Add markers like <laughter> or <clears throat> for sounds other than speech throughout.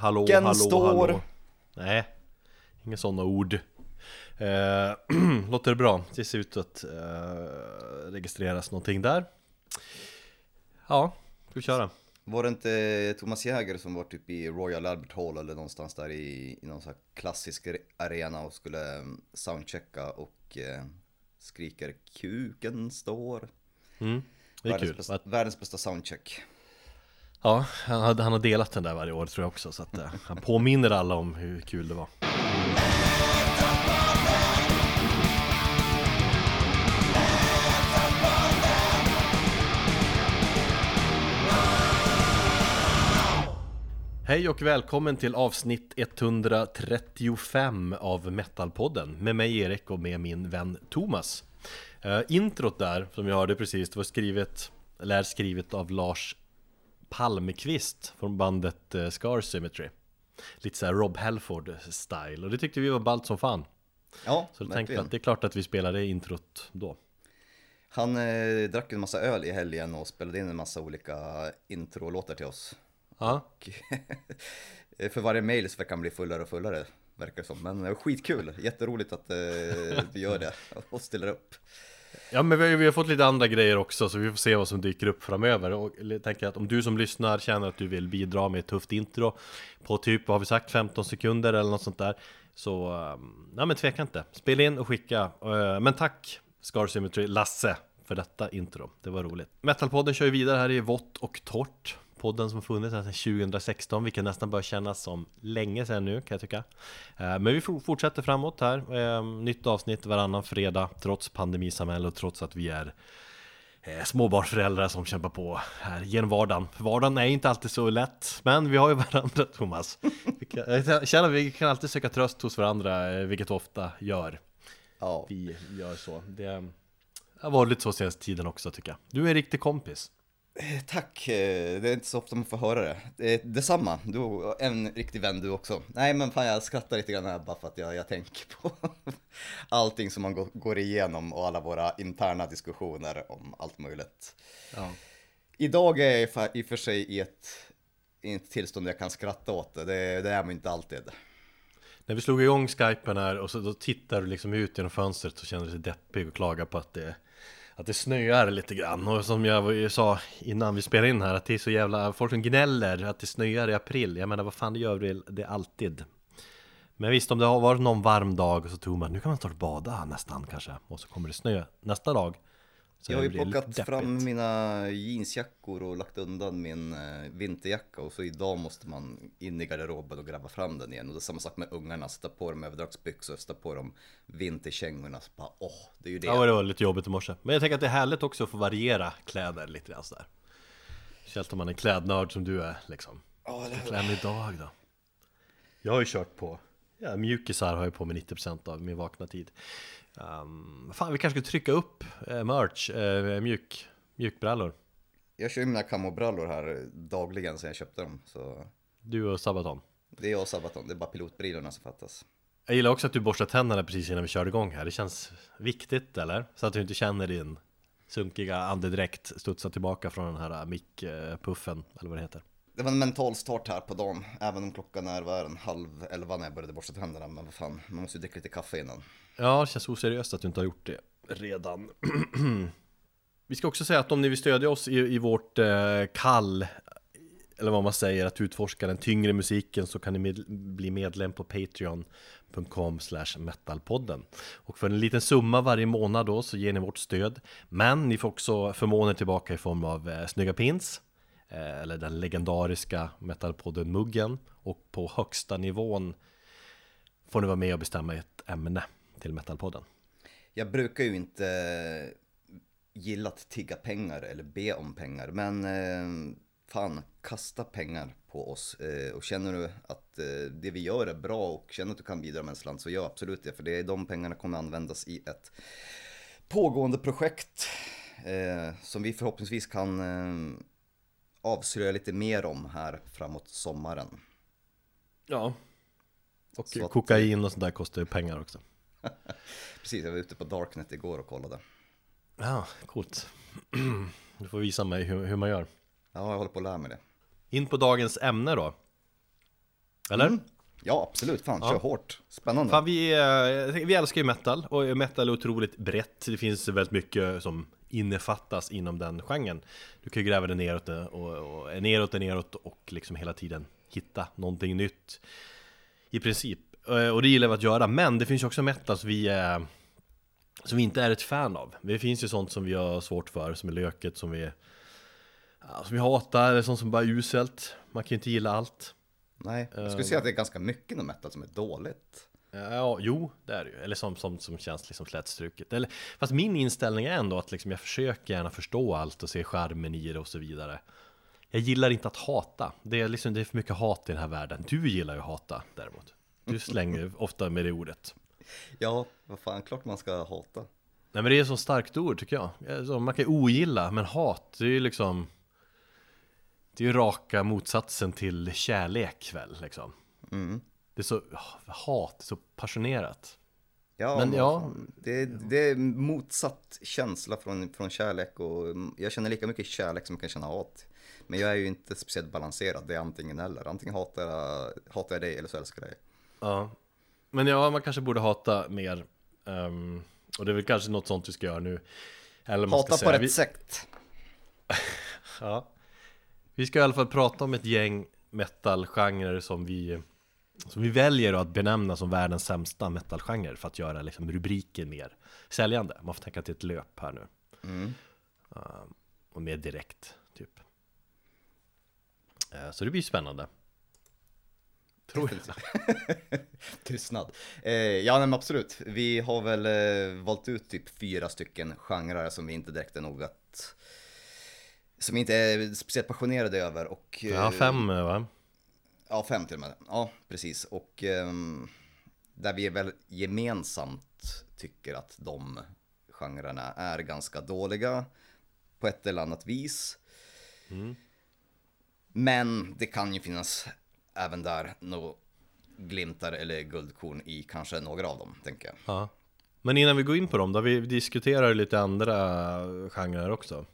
Hallå, Gen hallå, står. hallå Nej, inga sådana ord eh, <clears throat> Låter det bra? Det ser ut att eh, registreras någonting där Ja, ska vi köra? Var det inte Thomas Jäger som var typ i Royal Albert Hall eller någonstans där i, i någon sån här klassisk re- arena och skulle mm, soundchecka och eh, skriker kuken står. Mm, det är världens, kul bästa, världens bästa soundcheck. Ja, han har, han har delat den där varje år tror jag också Så att eh, han påminner alla om hur kul det var Hej och välkommen till avsnitt 135 av Metalpodden med mig Erik och med min vän Thomas. Uh, introt där, som jag hörde precis, det var skrivet, eller är skrivet av Lars Palmqvist från bandet uh, Scar Symmetry. Lite såhär Rob Halford style och det tyckte vi var ballt som fan. Ja, Så då tänkte vi att det är klart att vi spelar det introt då. Han eh, drack en massa öl i helgen och spelade in en massa olika introlåtar till oss. Ja, <laughs> för varje mail så verkar han bli fullare och fullare, verkar det som. Men eh, skitkul, jätteroligt att eh, du gör det och ställer upp. Ja men vi har, vi har fått lite andra grejer också så vi får se vad som dyker upp framöver. Och jag tänker att om du som lyssnar känner att du vill bidra med ett tufft intro På typ, vad har vi sagt, 15 sekunder eller något sånt där Så, ehm, ja men tveka inte, spela in och skicka. Eh, men tack Scar Symmetry Lasse för detta intro, det var roligt. Metalpodden kör ju vidare här i vått och torrt. Podden som funnits här sedan 2016, vilket nästan börjar kännas som länge sedan nu kan jag tycka Eh, Men vi for- fortsätter framåt här, Eh, nytt avsnitt varannan fredag Trots pandemisamhälle och trots att vi är eh, småbarnsföräldrar som kämpar på här genom vardagen. Vardagen är inte alltid så lätt, men vi har ju <laughs> varandra Thomas. Kan, jag känner att vi kan alltid söka tröst hos varandra, vilket vi ofta gör. Ja, Vi gör så. Det har varit lite så senaste tiden också tycker jag. Du är en riktig kompis. Eh, Tack, eh, det är inte så ofta man får höra det. Eh, Detsamma, du är en riktig vän du också. Nej men fan jag skrattar lite grann här bara för att jag, jag tänker på <laughs> allting som man går, går igenom och alla våra interna diskussioner om allt möjligt. Ja. Idag är jag i och för sig i ett, i ett tillstånd där jag kan skratta åt det, det, det är man inte alltid. När vi slog igång skypen här och så då tittar du liksom ut genom fönstret och känner dig deppig och klagar på att det att det snöar lite grann. Och som jag sa innan vi spelade in här att det är så jävla folk som gnäller att det snöar i april. Jag menar vad fan det gör det, det alltid. Men visst om det har varit någon varm dag och så tror man nu kan man snart bada nästan kanske. Och så kommer det snö nästa dag så jag har ju det plockat fram mina jeansjackor och lagt undan min eh, vinterjacka och så idag måste man in i garderoben och gräva fram den igen. Och det är samma sak med ungarna, sätta på dem överdragsbyxor, sätta på dem vinterkängorna. Så bara, åh, det är ju det. Ja det var lite jobbigt i morse Men jag tänker att det är härligt också att få variera kläder lite grann sådär Speciellt om man är klädnörd som du är liksom Ja, eller hur? Klä mig idag då Jag har ju kört på Ja, mjukisar har jag på mig 90% av min vakna tid um, Fan vi kanske ska trycka upp eh, merch, eh, mjuk, mjukbrallor Jag kör ju mina kamobrallor här dagligen sedan jag köpte dem. Så Du och Sabaton det är jag och Sabaton, det är bara pilotbrillorna som fattas. Jag gillar också att du borstar tänderna precis innan vi kör igång här Det känns viktigt eller? Så att du inte känner din sunkiga andedräkt studsa tillbaka från den här mickpuffen eller vad det heter Det var en mental start här på dagen, även om klockan är, vad är den, halv elva när jag började borsta tänderna. Men vad fan, man måste ju dricka lite kaffe innan. Ja, det känns oseriöst att du inte har gjort det redan. <clears throat> Vi ska också säga att om ni vill stödja oss i, i vårt eh, kall, eller vad man säger, att utforska den tyngre musiken så kan ni med, bli medlem på patreon.com slash metalpodden. Och för en liten summa varje månad då så ger ni vårt stöd. Men ni får också förmåner tillbaka i form av eh, snygga pins, eh, eller den legendariska metalpodden-muggen. Och på högsta nivån får ni vara med och bestämma ett ämne till metalpodden. Jag brukar ju inte gilla att tigga pengar eller be om pengar, men eh, fan, kasta pengar på oss. Eh, och känner du att eh, det vi gör är bra och känner att du kan bidra med en slant så gör absolut det, för det är de pengarna kommer användas i ett pågående projekt eh, som vi förhoppningsvis kan eh, avslöja lite mer om här framåt sommaren. Ja. Och Så att- kokain och sånt där kostar ju pengar också. <laughs> Precis, jag var ute på Darknet igår och kollade. Ja, coolt. Du får visa mig hur, hur man gör. Ja, jag håller på att lära mig det. In på dagens ämne då. Eller? Mm. Ja, absolut. Fan, kör hårt. Spännande. Fan, vi, eh, vi älskar ju metal och metal är otroligt brett. Det finns väldigt mycket som innefattas inom den genren. Du kan ju gräva dig neråt och, och neråt och neråt och liksom hela tiden hitta någonting nytt. I princip. Eh, och det gillar vi att göra. Men det finns ju också metal som vi är som vi inte är ett fan av. Det finns ju sånt som vi har svårt för, som är löket, som vi, som vi hatar, eller sånt som bara är uselt. Man kan ju inte gilla allt. Nej, jag skulle säga att det är ganska mycket inom metal som är dåligt. Ja, jo, det är det ju. Eller som, som, som känns liksom slätstruket. Eller, fast min inställning är ändå att liksom jag försöker gärna förstå allt och se charmen i det och så vidare. Jag gillar inte att hata. Det är, liksom, det är för mycket hat i den här världen. Du gillar ju att hata däremot. Du slänger ofta med det ordet. Ja, vad fan, klart man ska hata. Nej men det är så starkt ord tycker jag. Man kan ju ogilla, men hat, det är ju liksom Det är ju raka motsatsen till kärlek väl liksom Mm. Det är så, hat, så passionerat Ja, Men ja. det, det är motsatt känsla från, från kärlek och jag känner lika mycket kärlek som jag kan känna hat. Men jag är ju inte speciellt balanserad, det är antingen eller. Antingen hatar jag, hatar jag dig eller så älskar jag dig. Ja Men ja, man kanske borde hata mer Ehm, Och det är väl kanske något sånt vi ska göra nu Eller man ska Hata på säga. rätt vi, sätt. <laughs> ja. vi ska i alla fall prata om ett gäng metalgenrer som vi Som vi väljer att benämna som världens sämsta metalgenre För att göra liksom rubriken mer säljande Man får tänka till ett löp här nu Mm. Ehm, Och mer direkt, typ Eh, Så det blir spännande Tror jag Tystnad. <laughs> Eh, ja, men absolut. Vi har väl eh, valt ut typ fyra stycken genrer som vi inte direkt är nog att... Som vi inte är speciellt passionerade över och... eh, Ja, fem eh, va? Ja, fem till och med. Ja, precis. Och ehm, där vi väl gemensamt tycker att de genrerna är ganska dåliga på ett eller annat vis. Mm. Men det kan ju finnas även där några glimtar eller guldkorn i kanske några av dem, tänker jag. Ja. Men innan vi går in på dem då, vi diskuterar lite andra genrer också.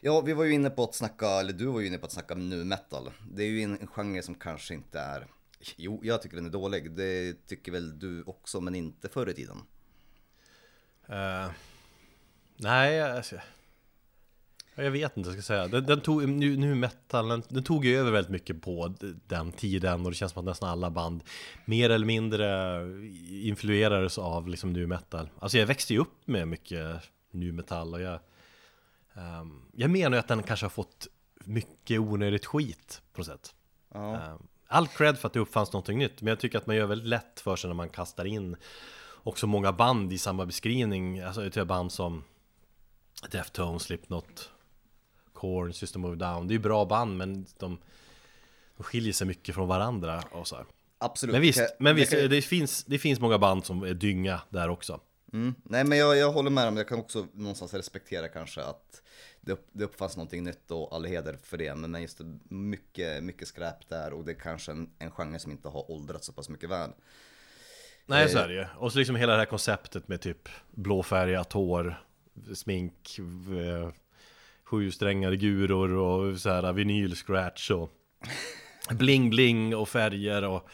Ja, vi var ju inne på att snacka, eller du var ju inne på att snacka nu metal. Det är ju en genre som kanske inte är, jo, jag tycker den är dålig. Det tycker väl du också, men inte förr i tiden. Eh, nej, alltså, jag vet inte jag ska säga. Den, den tog, nu, nu metal, den, den tog ju över väldigt mycket på den tiden och det känns som att nästan alla band mer eller mindre influerades av liksom nu metal. Alltså jag växte ju upp med mycket nu metal och jag ehm, Jag menar ju att den kanske har fått mycket onödigt skit på något sätt. Ja. Eh, All cred för att det uppfanns någonting nytt, men jag tycker att man gör väldigt lätt för sig när man kastar in också många band i samma beskrivning. Alltså till band som Deftones, Slipknot, Korn, System of Down. Det är ju bra band, men de, de skiljer sig mycket från varandra och så här. Absolut. Men visst, men visst kan- det, finns, det finns många band som är dynga där också. Mm. Nej men jag, jag håller med om, jag kan också någonstans respektera kanske att det, upp, det uppfanns någonting nytt och all heder för det. Men just det, mycket, mycket skräp där och det är kanske en, en genre som inte har åldrats så pass mycket väl. Nej, så är det ju. Och så liksom hela det här konceptet med typ blåfärgat hår, smink, eh, sjusträngade guror och så här vinylscratch och bling-bling och färger och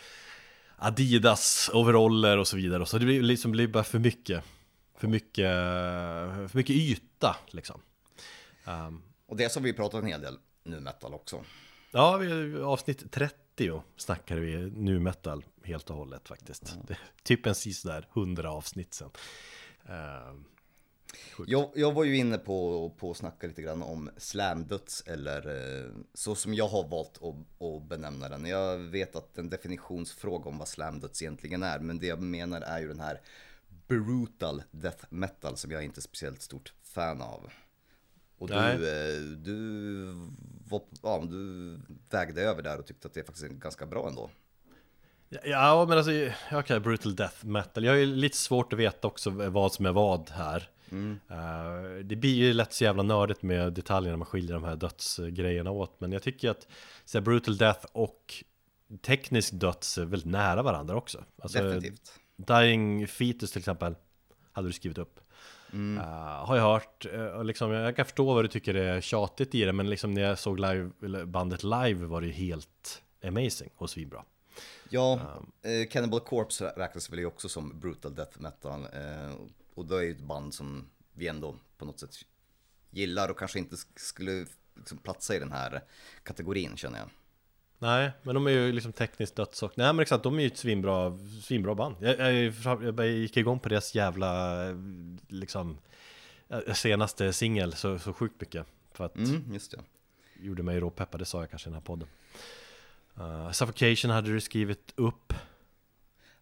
Adidas overaller och så vidare. Och så det blir liksom blir bara för mycket, för mycket, för mycket yta liksom. Um, Och det som vi pratat en hel del nu metal också. Ja, vi, avsnitt 30 snackade vi nu metal helt och hållet faktiskt. Det, <laughs> typ en sådär 100 avsnitt sen. Sjukt. Jag, jag var ju inne på, på att snacka lite grann om slamdöds eller eh, så som jag har valt att, att benämna den. Jag vet att en definitionsfråga om vad slamdöds egentligen är, men det jag menar är ju den här brutal death metal som jag inte är speciellt stort fan av. Och du, Nej. eh, du, var, ja, du vägde över där och tyckte att det faktiskt är ganska bra ändå. Ja, men alltså, okej, brutal death metal. Jag har ju lite svårt att veta också vad som är vad här. Eh, det blir ju lätt så jävla nördigt med detaljerna man skiljer de här dödsgrejerna åt. Men jag tycker att så här, brutal death och teknisk döds är väldigt nära varandra också. Alltså, Definitivt. Dying Fetus till exempel Hade du skrivit upp Eh, Har jag hört och liksom, Jag kan förstå vad du tycker är tjatigt i det Men liksom när jag såg live, bandet live var det ju helt amazing och svinbra Ja, eh, Cannibal Corpse räknas väl också som brutal death metal. Och då är ju ett band som vi ändå på något sätt gillar och kanske inte sk- skulle liksom platsa i den här kategorin känner jag. Nej, men de är ju liksom tekniskt dödsåk. Nej men exakt, de är ju ett svinbra, svinbra band. Jag, jag, jag gick igång på deras jävla, liksom, eh, senaste singel så, så sjukt mycket. För att Mm, just det. gjorde mig råpeppad, det sa jag kanske i den här podden. Uh, Suffocation hade du skrivit upp.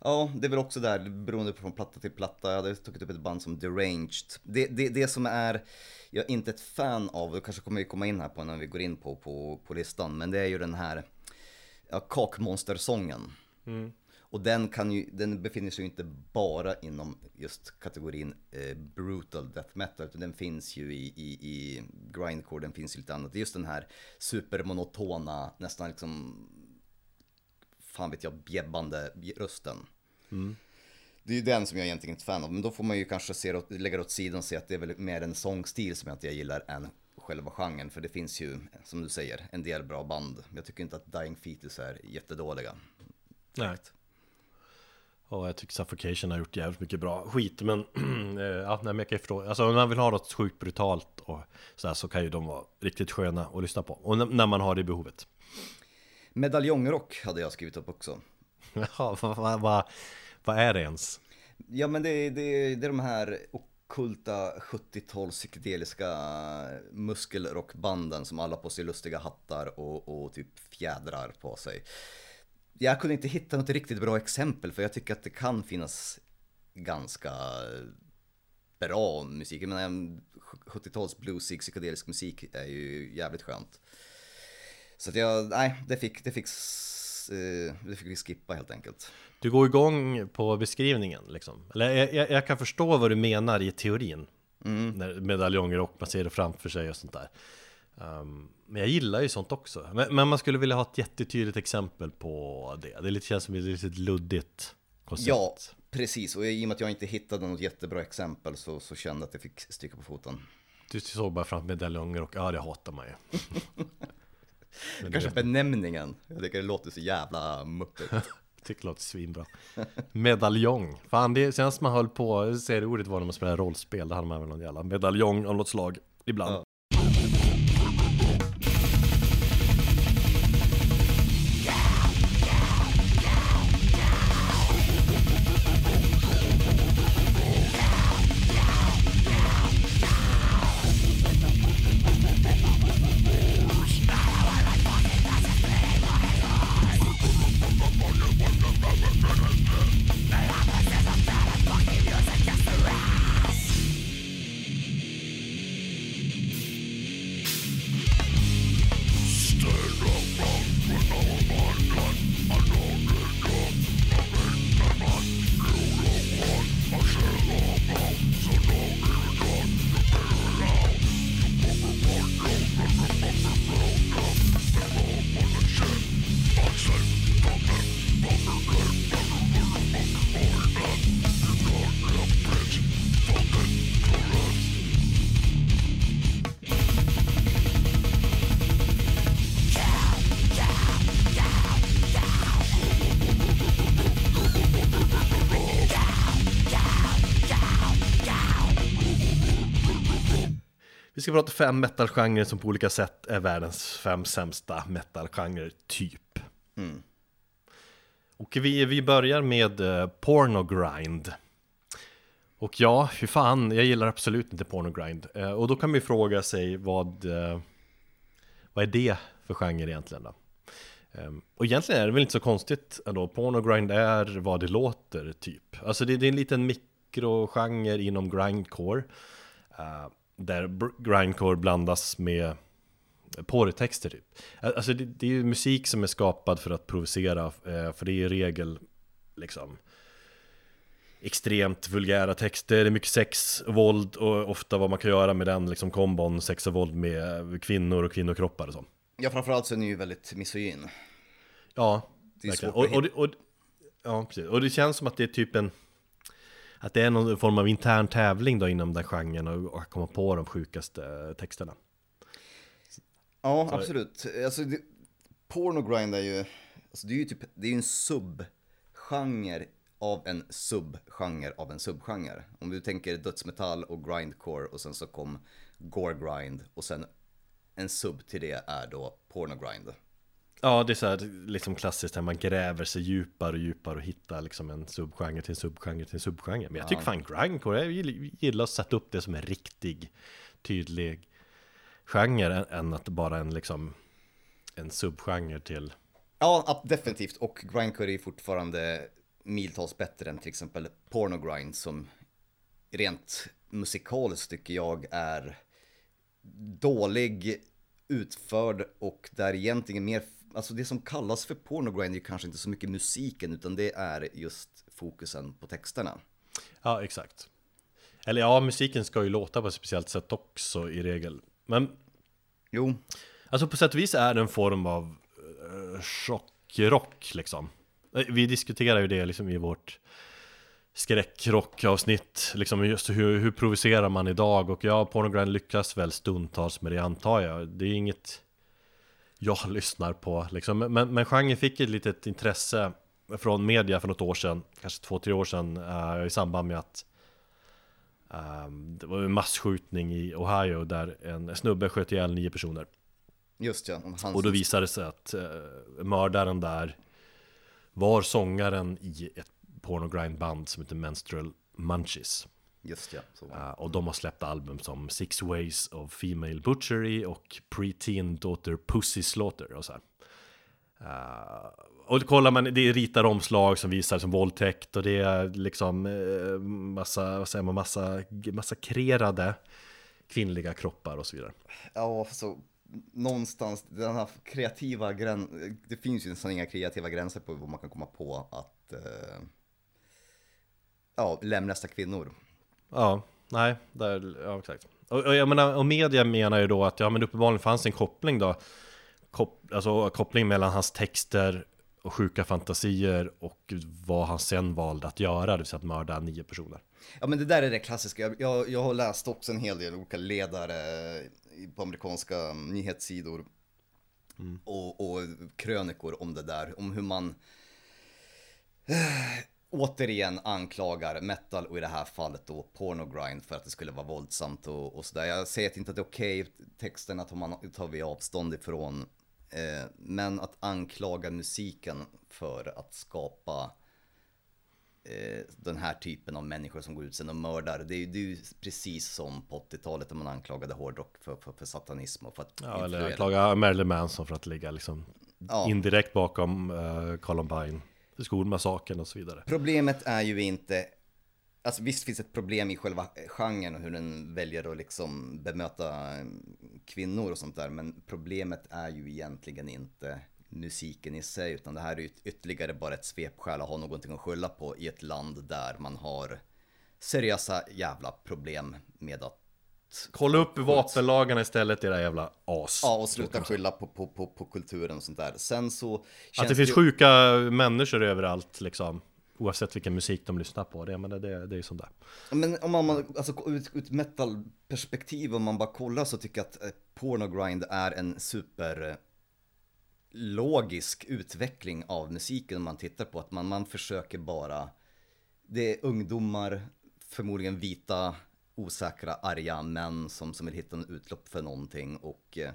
Ja, det är väl också där, beroende på från platta till platta. Jag hade tagit upp ett band som Deranged. Det, det, det som är, jag är inte ett fan av, och kanske kommer vi komma in här på när vi går in på, på, på listan, men det är ju den här ja, Kakmonstersången. Och den, kan ju, den befinner sig ju inte bara inom just kategorin eh, brutal death metal, utan den finns ju i, i, i grindcore, den finns ju lite annat. Det är just den här supermonotona, nästan liksom, fan vet jag, bjäbbande rösten. Det är ju den som jag egentligen inte är fan av, men då får man ju kanske se, lägga det åt sidan och se att det är väl mer en sångstil som jag inte gillar än själva genren. För det finns ju, som du säger, en del bra band. Jag tycker inte att Dying Fetus är jättedåliga. Nej. Och jag tycker Suffocation har gjort jävligt mycket bra skit Men, <clears throat> eh, ja, nej, men jag kan ju förstå Alltså om man vill ha något sjukt brutalt och så, här, så kan ju de vara riktigt sköna att lyssna på Och när man har det behovet Medaljongrock hade jag skrivit upp också. <laughs> Ja, vad va, va, vad är det ens? Ja men det, det, det är de här okulta 70-tals psykedeliska muskelrockbanden som alla på sig lustiga hattar och, och typ fjädrar på sig. Jag kunde inte hitta något riktigt bra exempel för jag tycker att det kan finnas ganska bra musik. Jag menar 70-tals bluesig psykedelisk musik är ju jävligt skönt. Så att jag, nej, det fick, det fick, eh, det fick vi skippa helt enkelt. Du går igång på beskrivningen liksom. Eller jag, jag, kan förstå vad du menar i teorin När medaljonger och man ser det framför sig och sånt där. Ehm, Men jag gillar ju sånt också. Men, men man skulle vilja ha ett jättetydligt exempel på det. Det lite, känns som ett litet luddigt koncept. Ja, precis. Och i och med att jag inte hittade något jättebra exempel så, så kände jag att jag fick stryka på foten. Du såg bara fram medaljonger och ja det hatar man ju <laughs> Kanske benämningen. Jag tycker det låter så jävla muppigt. <laughs> jag tycker det låter svinbra Medaljong Fan det senast man höll på, säger det ordet var när man spelade rollspel Då hade man väl någon jävla medaljong av något slag Ibland Ja. Vi ska prata fem metalgenrer som på olika sätt är världens fem sämsta metalgenrer, typ. Och vi, vi börjar med uh, pornogrind. Och ja, fy fan, jag gillar absolut inte pornogrind. Uh, och då kan man ju fråga sig vad, eh, vad är det för genre egentligen då? Ehm, och egentligen är det väl inte så konstigt ändå. Pornogrind är vad det låter, typ. Alltså det, det är en liten mikrogenre inom grindcore. eh, där grindcore blandas med porrtexter typ. Alltså det, det är ju musik som är skapad för att provocera, eh, för det är i regel liksom extremt vulgära texter, det är mycket sex, våld och ofta vad man kan göra med den liksom kombon sex och våld med kvinnor och kvinnokroppar och så. Ja, framförallt så är ni ju väldigt misogyn. Ja, Det är verkligen. svårt och, och, det- och, ja, precis. och det känns som att det är typ en Att det är någon form av intern tävling då inom den genren och, och komma på de sjukaste texterna Ja, absolut. Alltså, det, pornogrind är ju, Alltså det är ju typ, det är ju en subgenre av en subgenre av en subgenre. Om du tänker dödsmetall och grindcore och sen så kom gore grind och sen en sub till det är då pornogrind. Ja, det är så här liksom klassiskt när man gräver sig djupare och djupare och hittar liksom en subgenre till en subgenre till en subgenre. Men jag tycker fan grindcore, jag gillar att sätta upp det som en riktig, tydlig genre än att bara en liksom en subgenre till Ja, definitivt. Och grindcore är fortfarande miltals bättre än till exempel pornogrind som rent musikaliskt tycker jag är dålig utförd och där egentligen mer, alltså det som kallas för pornogrind är kanske inte så mycket musiken utan det är just fokusen på texterna. Ja, exakt. Eller ja, musiken ska ju låta på ett speciellt sätt också i regel. Men Jo. Alltså på sätt och vis är det en form av uh, chockrock liksom. Eh, vi diskuterar ju det liksom i vårt skräckrockavsnitt, liksom just hur, hur provocerar man idag? Och ja, Pornogrind lyckas väl stundtals med det antar jag. Det är inget jag lyssnar på liksom. Men, men genren fick ett litet intresse från media för något år sedan, kanske två, tre år sedan, uh, i samband med att um, det var en massskjutning i Ohio där en snubbe sköt ihjäl nio personer. Just ja. Hans... Och då visade det sig att uh, mördaren där var sångaren i ett pornogrindband som heter Menstrual Munchies. Just ja, så uh, Och de har släppt album som Six Ways of Female Butchery och Preteen Daughter Pussy Slaughter och så uh, och kollar man, det är ritade omslag som visar som våldtäkt och det är liksom uh, massa, vad säger man, massa massakrerade kvinnliga kroppar och så vidare. Ja, så någonstans, den här kreativa gränsen, det finns ju nästan inga kreativa gränser på vad man kan komma på att ja, lemlästa kvinnor. Ja, nej, där, ja exakt. Och, och jag menar, och media menar ju då att ja men uppenbarligen fanns en koppling då Kop, Alltså koppling mellan hans texter och sjuka fantasier och vad han sen valde att göra, det vill säga att mörda nio personer. Ja men det där är det klassiska, jag, jag, jag har läst också en hel del olika ledare på amerikanska nyhetssidor mm. och, och krönikor om det där, om hur man återigen anklagar metal och i det här fallet då pornogrind för att det skulle vara våldsamt och, och sådär. Jag säger inte att det är okej, okay, texterna tar, man, tar vi avstånd ifrån. Eh, men att anklaga musiken för att skapa eh, den här typen av människor som går ut sen och mördar. Det är ju, det är ju precis som på 80-talet när man anklagade hårdrock för, för, för satanism och för att Ja, eller anklaga Marilyn Manson för att ligga liksom ja. indirekt bakom uh, Columbine skolmassakern och så vidare. Problemet är ju inte, alltså visst finns ett problem i själva genren och hur den väljer att liksom bemöta kvinnor och sånt där, men problemet är ju egentligen inte musiken i sig, utan det här är ju ytterligare bara ett svepskäl att ha någonting att skylla på i ett land där man har seriösa jävla problem med att Kolla upp vapenlagarna istället era jävla as. Ja, och sluta skylla på, på, på, på kulturen och sånt där. Sen så... Att det finns ju... sjuka människor överallt liksom. Oavsett vilken musik de lyssnar på. Det, men det, det, det är ju sånt där. Men om man, alltså ut, ut metal-perspektiv, om man bara kollar så tycker jag att eh, pornogrind är en super eh, logisk utveckling av musiken om man tittar på att man, man försöker bara det är ungdomar, förmodligen vita osäkra, arga män som, som vill hitta en utlopp för någonting och eh,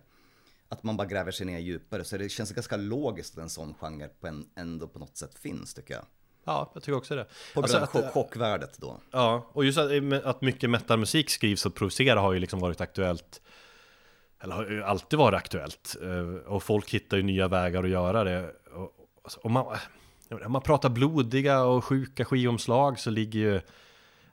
att man bara gräver sig ner djupare. Så det känns ganska logiskt att en sån genre på en, ändå på något sätt finns tycker jag. Ja, jag tycker också det. På grund alltså, av chock, chockvärdet då. Ja, och just att, eh, att mycket metalmusik skrivs och produceras har ju liksom varit aktuellt eller har ju alltid varit aktuellt. Eh, och folk hittar ju nya vägar att göra det. Och, och man, om man pratar blodiga och sjuka skivomslag så ligger ju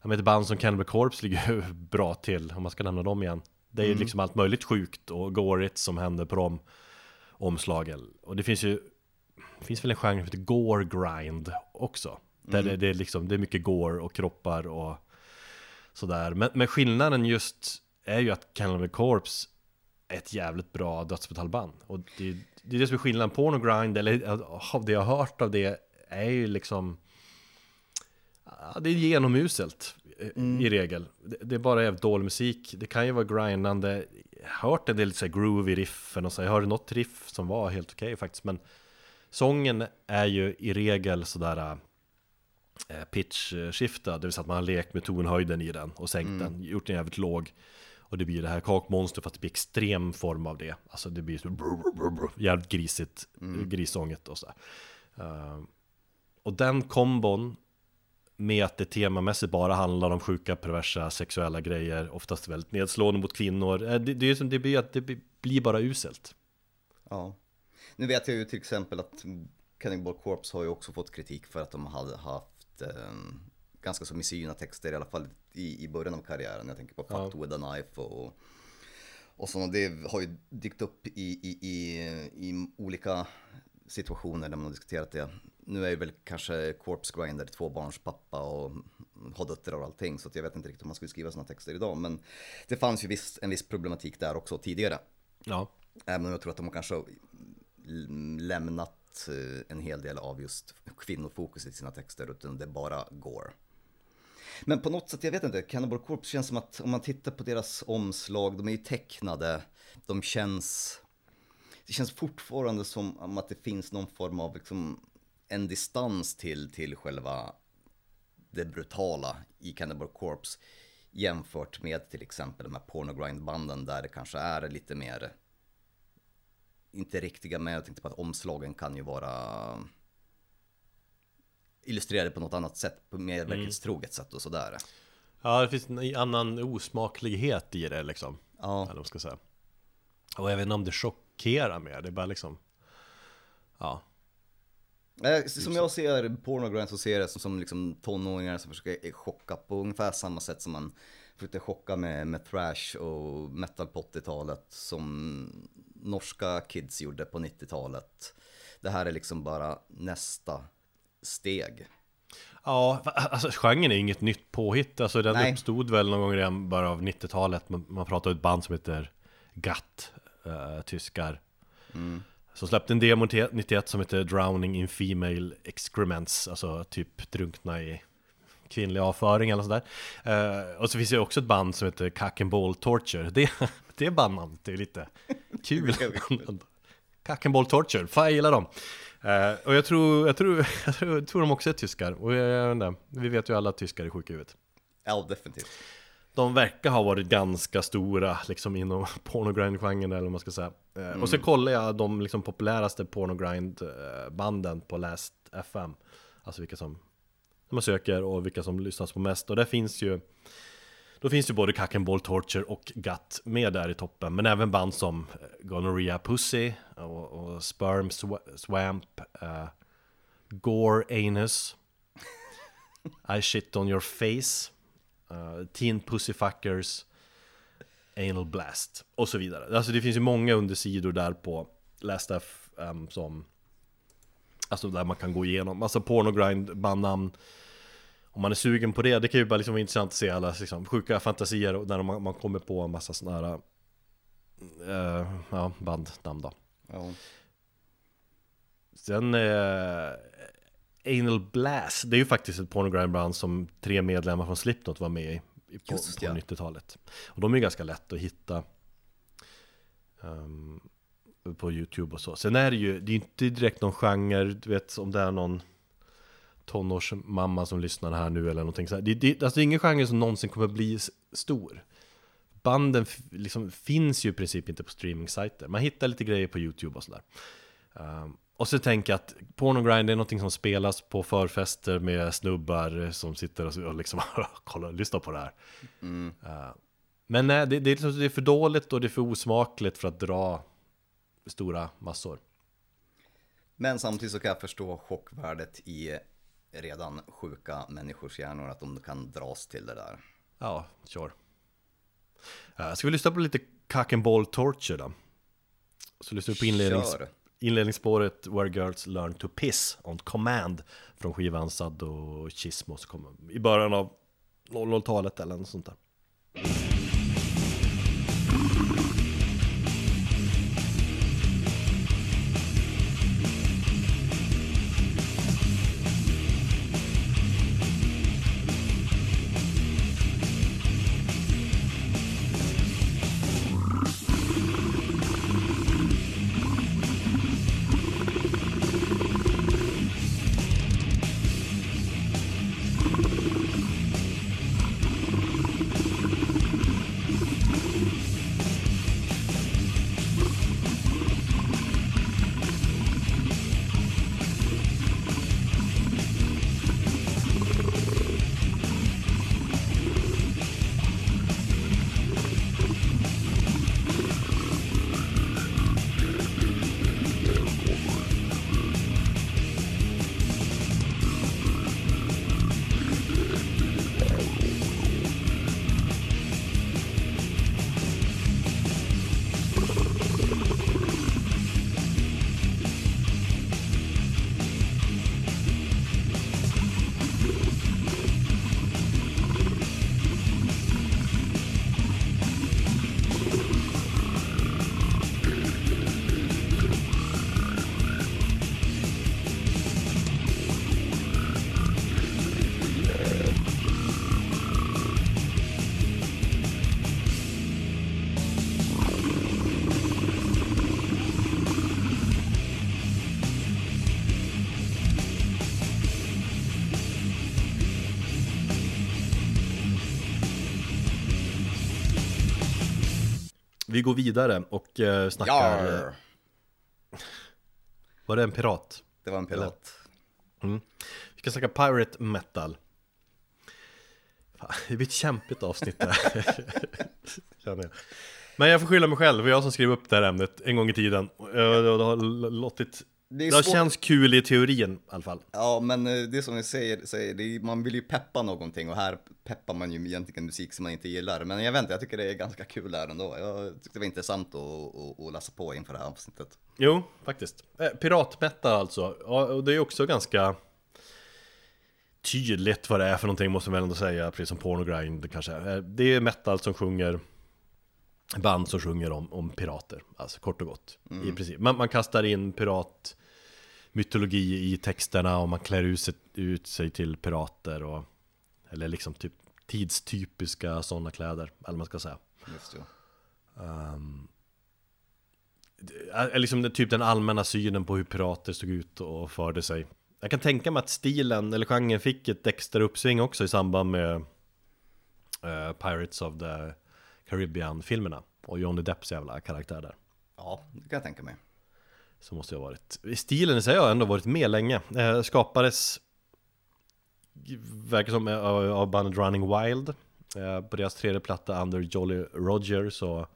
jag vet, band som Cannibal Corpse ligger ju <laughs> bra till, om man ska nämna dem igen. Det är ju mm. liksom allt möjligt sjukt och gårigt som händer på de omslagen. Och det finns ju, det finns väl en genre som heter Gore Grind också. Där mm. det, det, är liksom, det är mycket gore och kroppar och sådär. Men, men skillnaden just är ju att Cannibal Corpse är ett jävligt bra dödsmetallband. Och det, det är det som är skillnaden. Porno Grind, eller av det jag har hört av det, är ju liksom Ja, det är genomuselt eh, mm. i regel. Det, det, är bara jävligt dålig musik. Det kan ju vara grindande. Jag har hört en del så här groovy riffen och så. Jag hörde något riff som var helt okej okay, faktiskt. Men Sången är ju i regel sådär eh, pitch-skiftad, det vill säga att man har lekt med tonhöjden i den och sänkt den, gjort den jävligt låg. Och det blir det här kakmonster fast det blir extrem form av det. Alltså det blir så brr, brr, brr, jävligt grisigt, grissånget och så. Uh, och den kombon med att det temamässigt bara handlar om sjuka, perversa, sexuella grejer, oftast väldigt nedslående mot kvinnor. eh, Det, det, är som det blir det blir bara uselt. Ja. Nu vet jag ju till exempel att Cannibal Corpse har ju också fått kritik för att de hade haft eh, ganska så misogyna texter i alla fall i, i början av karriären. Jag tänker på Ja. Fucked with a knife och, och sådana. Det har ju dykt upp i, i, i, i olika situationer där man har diskuterat det. Nu är ju väl kanske Corpse Grinder tvåbarnspappa och har döttrar och allting så jag vet inte riktigt om man skulle skriva sådana texter idag. Men det fanns ju viss, en viss problematik där också tidigare. Ja, Även om jag tror att de kanske har lämnat eh, en hel del av just kvinnofokus i sina texter, utan det är bara gore. Men på något sätt, jag vet inte, Cannibal Corpse känns som att om man tittar på deras omslag, de är ju tecknade, de känns... Det känns fortfarande som om att det finns någon form av liksom, en distans till, till själva det brutala i Cannibal Corpse jämfört med till exempel de här pornogrindbanden där det kanske är lite mer inte riktiga men jag tänkte på att omslagen kan ju vara illustrerade på något annat sätt, på mer verklighetstroget sätt och sådär. ja det finns en annan osmaklighet i det liksom. Ja, Eller vad ska säga. Och jag vet inte om det chockerar mer, det är bara liksom Ja, som jag ser pornogrind så ser jag det som, som liksom tonåringar som försöker chocka på ungefär samma sätt som man försökte chocka med, med thrash och metal på 80-talet som norska kids gjorde på 90-talet. Det här är liksom bara nästa steg. Ja, alltså genren är inget nytt påhitt, alltså den Nej. uppstod väl någon gång redan bara av 90-talet Man, man pratar om ett band som heter GATT, eh, tyskar Som släppte en demo 91 som heter Drowning in Female Excrements Alltså typ drunkna i kvinnlig avföring eller sådär. Eh, Och så finns det också ett band som heter Cock and Ball Torture. Det, <laughs> det är bandnamn, det är lite kul. Cock and Ball Torture, fan jag gillar dem. Eh, och jag tror, jag, tror, jag, <laughs> tror, jag tror de också är tyskar, och jag, jag vi vet ju alla att tyskar är sjuka i huvudet. Ja, definitivt. De verkar ha varit ganska stora liksom inom <laughs> pornogrind-genren eller vad man ska säga. Eh, Och så kollar jag de liksom populäraste pornogrind-banden på Last FM Alltså vilka som man söker och vilka som lyssnas på mest. Och där finns ju Då finns ju både Cock and Ball Torture och Gut med där i toppen. Men även band som eh, Gonorrhea Pussy och, och Sperm Swa- Swamp eh, Gore Anus. <laughs> I shit on your face uh, Teen Pussyfuckers Anal Blast och så vidare. Alltså det finns ju många undersidor där på Last FM som Alltså där man kan gå igenom. Alltså pornogrind bandnamn. Om man är sugen på det, det kan ju bara liksom vara intressant att se alla liksom, sjuka fantasier och när man, man kommer på en massa sådana här uh, Ja, bandnamn då. Ja. Sen eh, Anal Blast, det är ju faktiskt ett pornogramband som tre medlemmar från Slipknot var med i på, Just på ja. 90-talet. Och de är ju ganska lätt att hitta ehm, på YouTube och så. Sen är det ju, det är inte direkt någon genre, du vet om det är någon tonårsmamma som lyssnar här nu eller någonting så här. Det, det, alltså det är ingen genre som någonsin kommer bli stor. Banden liksom finns ju i princip inte på streaming-sajter. Man hittar lite grejer på YouTube och sådär. Um, och så tänker jag att pornogrind är någonting som spelas på förfester med snubbar som sitter och, liksom <laughs> kollar, lyssnar på det här. Uh, men nej, det, det, är liksom, det är för dåligt och det är för osmakligt för att dra stora massor. Men samtidigt så kan jag förstå chockvärdet i redan sjuka människors hjärnor, att de kan dras till det där. Ja, sure. Uh, ska vi lyssna på lite cock and ball torture då? Så lyssnar vi på inlednings, Kör inledningsspåret Where Girls Learn to Piss on Command från skivan Sado Chismo som kom i början av 00-talet eller något sånt där. Går vidare och eh, snackar... Jar! Var det en pirat? Det var en pirat. Vi ska snacka Pirate Metal Fan, Det blir ett kämpigt avsnitt där <laughs> Känner jag Men jag får skylla mig själv, det var jag som skrev upp det här ämnet en gång i tiden Det har låtit Det Det känts kul i teorin i alla fall Ja, men eh, det är som vi säger, säger är, man vill ju peppa någonting och här peppar man ju egentligen musik som man inte gillar. Men jag vet inte, jag tycker det är ganska kul här ändå. Jag tyckte det var intressant att, att, att läsa på inför det här avsnittet. Jo, faktiskt eh, Piratmetal alltså, och det är också ganska Tydligt vad det är för någonting måste man väl ändå säga, precis som pornogrind kanske Eh, Det är metal som sjunger Band som sjunger om, om pirater, alltså kort och gott I princip, man, man kastar in pirat mytologi i texterna och man klär ut sig, ut sig till pirater och Eller liksom typ tidstypiska sådana kläder, eller man ska säga. Just är liksom typ den allmänna synen på hur pirater såg ut och förde sig. Jag kan tänka mig att stilen eller genren fick ett extra uppsving också i samband med eh, Pirates of the Caribbean-filmerna och Johnny Depps jävla karaktär där. Ja, det kan jag tänka mig. Så måste jag ha varit. Stilen i sig har ändå varit med länge. Eh, skapades verkar som eh, av av bandet Running Wild. Eh, på deras tredje platta Under Jolly Roger så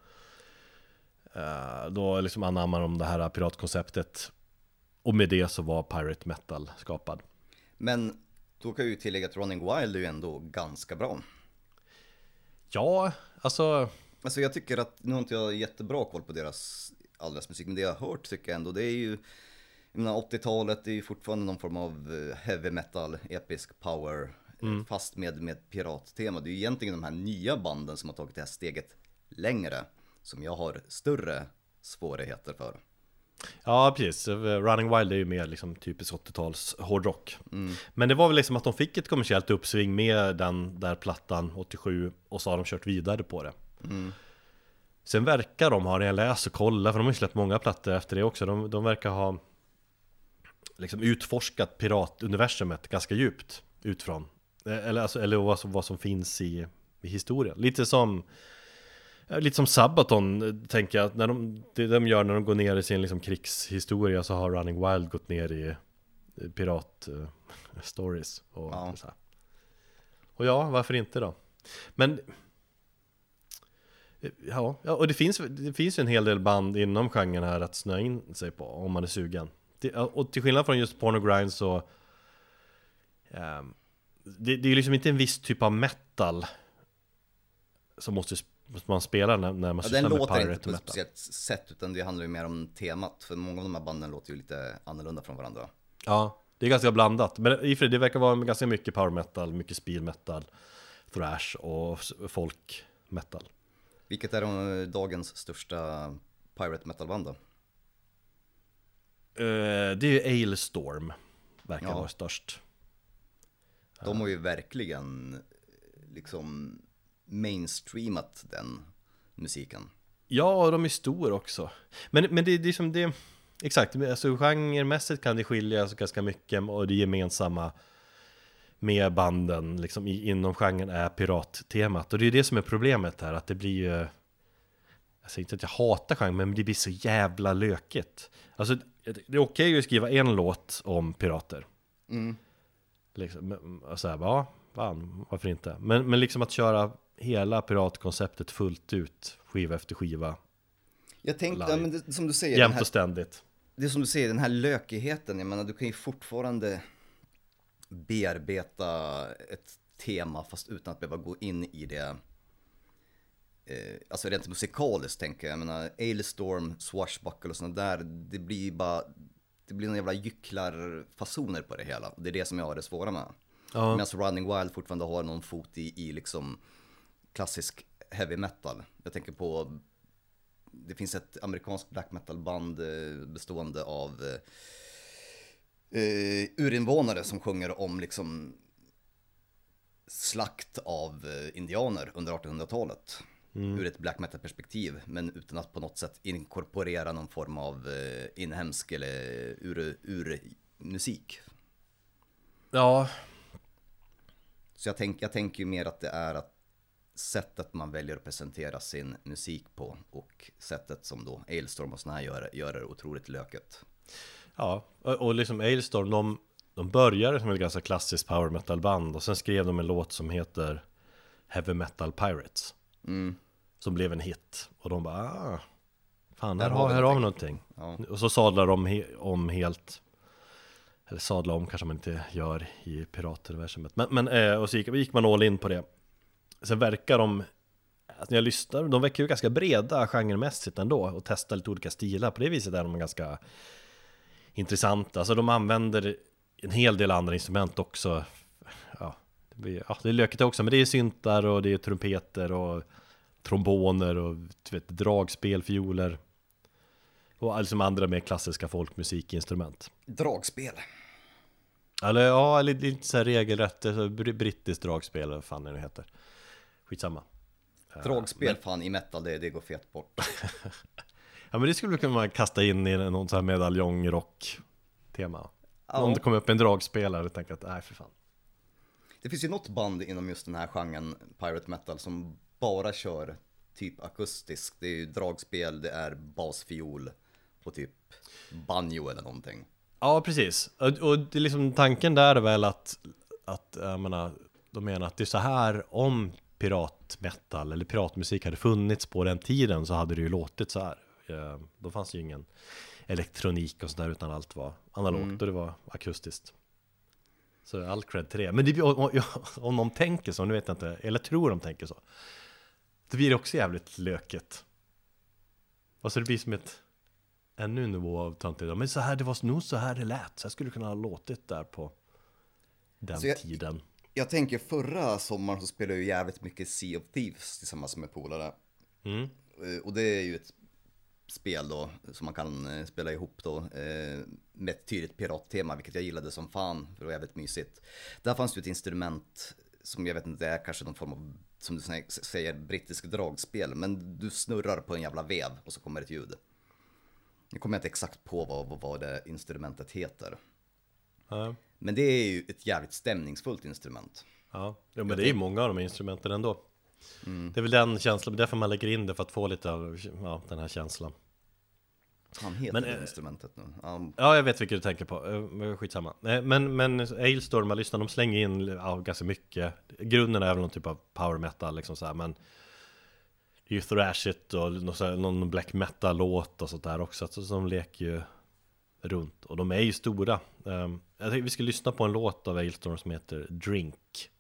eh, då liksom anammar de det här piratkonceptet. Och med det så var Pirate Metal skapad. Men då kan jag ju tillägga att Running Wild är ju ändå ganska bra. Ja, alltså Alltså jag tycker att, nu har inte jag jättebra koll på deras, all deras musik, men det jag har hört tycker jag ändå, det är ju, jag menar 80-talet är ju fortfarande någon form av eh, heavy metal, episk power, eh, fast med, med pirattema. Det är ju egentligen de här nya banden som har tagit det här steget längre, som jag har större svårigheter för. Ja, precis. Running Wild är ju mer liksom typisk 80-tals hårdrock. Men det var väl liksom att de fick ett kommersiellt uppsving med den där plattan 87 och så har de kört vidare på det. Sen verkar de ha, när jag läser och kollar, för de har ju släppt många plattor efter det också, de, de verkar ha liksom utforskat piratuniversumet ganska djupt utifrån. Eh, Eller, alltså, eller vad, som, vad som finns i, i historien. Lite som Lite som Sabaton, eh, tänker jag, att när de, det de gör när de går ner i sin liksom, krigshistoria så har Running Wild gått ner i eh, pirat-stories <laughs> och Ja. så här. Och ja, varför inte då? Men eh, Ja, och det finns, det finns ju en hel del band inom genren här att snöa in sig på om man är sugen. Det, och till skillnad från just porno grind så ehm, det, det är liksom inte en viss typ av metal som måste, måste man spela när, när man Ja, sysslar den med låter pirate inte på ett metal. speciellt sätt, utan det handlar ju mer om temat, för många av de här banden låter ju lite annorlunda från varandra. Ja, det är ganska blandat. Men i och för det verkar vara ganska mycket power metal, mycket speed metal, thrash och folk metal. Vilket är de, dagens största pirate metal-band då? Eh, det är ju Ailstorm, verkar Ja. vara störst. De har ju verkligen liksom mainstreamat den musiken. Ja, och de är stora också. Men, men det, det är som det... Exakt, alltså genremässigt kan det skilja sig ganska mycket och det gemensamma med banden liksom, inom genren är pirattemat. Och det är det som är problemet här, att det blir ju... Jag säger inte att jag hatar genren, men det blir så jävla lökigt. Alltså, det är okej att skriva en låt om pirater. Liksom, men- och så här, ja, fan, varför inte? Men, men liksom att köra hela piratkonceptet fullt ut, skiva efter skiva, Jag tänkte, ja, men det, som du säger, jämt här, och ständigt. det är som du säger, den här lökigheten, jag menar du kan ju fortfarande bearbeta ett tema fast utan att behöva gå in i det. Eh, alltså rent musikaliskt tänker jag, jag menar Ailstorm, Swashbuckle och sådana där, det blir bara, det blir några jävla gycklarfasoner på det hela. Det är det som jag har det svåra med. Ja. Medan Running Wild fortfarande har någon fot i, i liksom klassisk heavy metal. Jag tänker på, det finns ett amerikanskt black metal band eh, bestående av eh, eh, urinvånare som sjunger om liksom slakt av eh, indianer under 1800-talet. Ur ett black metal perspektiv, men utan att på något sätt inkorporera någon form av inhemsk eller ur, ur musik. Ja, Så jag, tänk, jag tänker ju mer att det är att sättet man väljer att presentera sin musik på och sättet som då Ailstorm och såna här gör, gör det otroligt löket. Ja, och, liksom Ailstorm, de, de började som ett ganska klassiskt power metal band och sen skrev de en låt som heter Heavy Metal Pirates. Mm. Som blev en hit. Och de bara, ah, fan här har har, vi här har vi någonting." Ja. Och så sadlar de he- om helt Eller sadla om kanske man inte gör i piratuniversumet Men, men eh, och så gick, gick man all in på det Sen verkar de alltså när jag lyssnar, de verkar ju ganska breda genremässigt ändå och testar lite olika stilar. På det viset är de ganska intressanta. Alltså de använder en hel del andra instrument också. Ja, det, blir, ja, det är lökigt också men det är syntar och det är trumpeter och tromboner och vet, dragspel, fioler och liksom andra mer klassiska folkmusikinstrument. Dragspel. Eller ja, eller lite så här regelrätt så br- brittiskt dragspel, vad fan det nu heter Skitsamma Dragspel fan i metal, det, det går fet bort. <laughs> Ja men det skulle kunna man kasta in i någon sån här medaljongrock tema Ja. Om det kommer upp en dragspelare och tänker att nej för fan Det finns ju något band inom just den här genren, pirate metal, som bara kör typ akustisk. Det är ju dragspel, det är basfiol och typ banjo eller någonting. Ja precis, och, och det är liksom tanken där är väl att, att jag menar, de menar att det är så här om piratmetal eller piratmusik hade funnits på den tiden så hade det ju låtit så här. Eh, Då fanns ju ingen elektronik och sådär utan allt var analogt och det var akustiskt. Så all cred till det. Men det, om, om- <laughs> de tänker så, nu vet jag inte, eller tror de tänker så. Då blir det också jävligt löket. Alltså det blir som ett ännu en nivå av töntigt. Men så här, det var nog så här det lät. Så jag skulle kunna ha låtit där på den Så jag- tiden. Jag tänker förra sommaren så spelade jag jävligt mycket Sea of Thieves tillsammans med polare. Mm. Eh, Och det är ju ett spel då som man kan eh, spela ihop då eh, med ett tydligt pirattema, vilket jag gillade som fan, för det var jävligt mysigt. Där fanns ju ett instrument som jag vet inte, det är kanske någon form av, som du sä- säger, brittisk dragspel, men du snurrar på en jävla vev och så kommer ett ljud. Nu kommer jag inte exakt på vad, vad det instrumentet heter. Ja, Men det är ju ett jävligt stämningsfullt instrument. ja. Jo, men det är ju många av de instrumenten ändå. Det är väl den känslan, därför man lägger in det för att få lite av ja, den här känslan. Han heter Men, det eh, instrumentet nu. Ja, Ja, jag vet vilket du tänker på. Eh, men Skitsamma. Men, men Ailstorm, man lyssnar, de slänger in ja, ganska mycket. Grunden är väl någon typ av power metal liksom så här, men det är ju thrashigt och någon black metal-låt och sånt där också. Så de leker ju runt. Och de är ju stora. Um, jag tänkte vi ska lyssna på en låt av Ailstorm som heter Drink.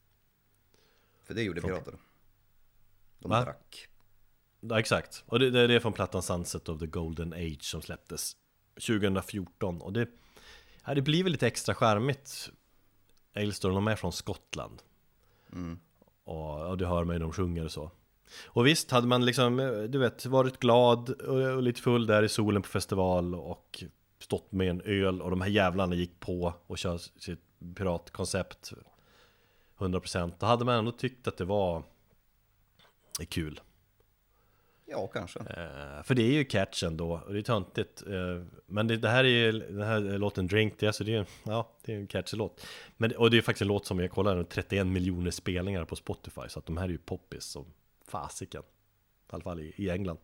för det gjorde pirater. De Va? drack. Ja, exakt. Och det, det är från plattan Sunset of the Golden Age som släpptes 2014. Och det, ja, det blir väl lite extra charmigt. Ailstorm, de är från Skottland. Mm. Och, och det hör när de sjunger och så. Och visst, hade man liksom, eh, du vet, varit glad och, och lite full där i solen på festival och stått med en öl och de här jävlarna gick på och kör sitt piratkoncept 100% Då hade man ändå tyckt att det var kul. Ja, kanske. Eh, för det är ju catch ändå, och det är töntigt. Eh, Men det, det här är ju, den här låten Drink, det alltså, det är, ja, det är en catchy låt Men, och det är faktiskt en låt som jag kollar, 31 miljoner spelningar på Spotify. Så att de här är ju poppis som fasiken. I alla fall i, i England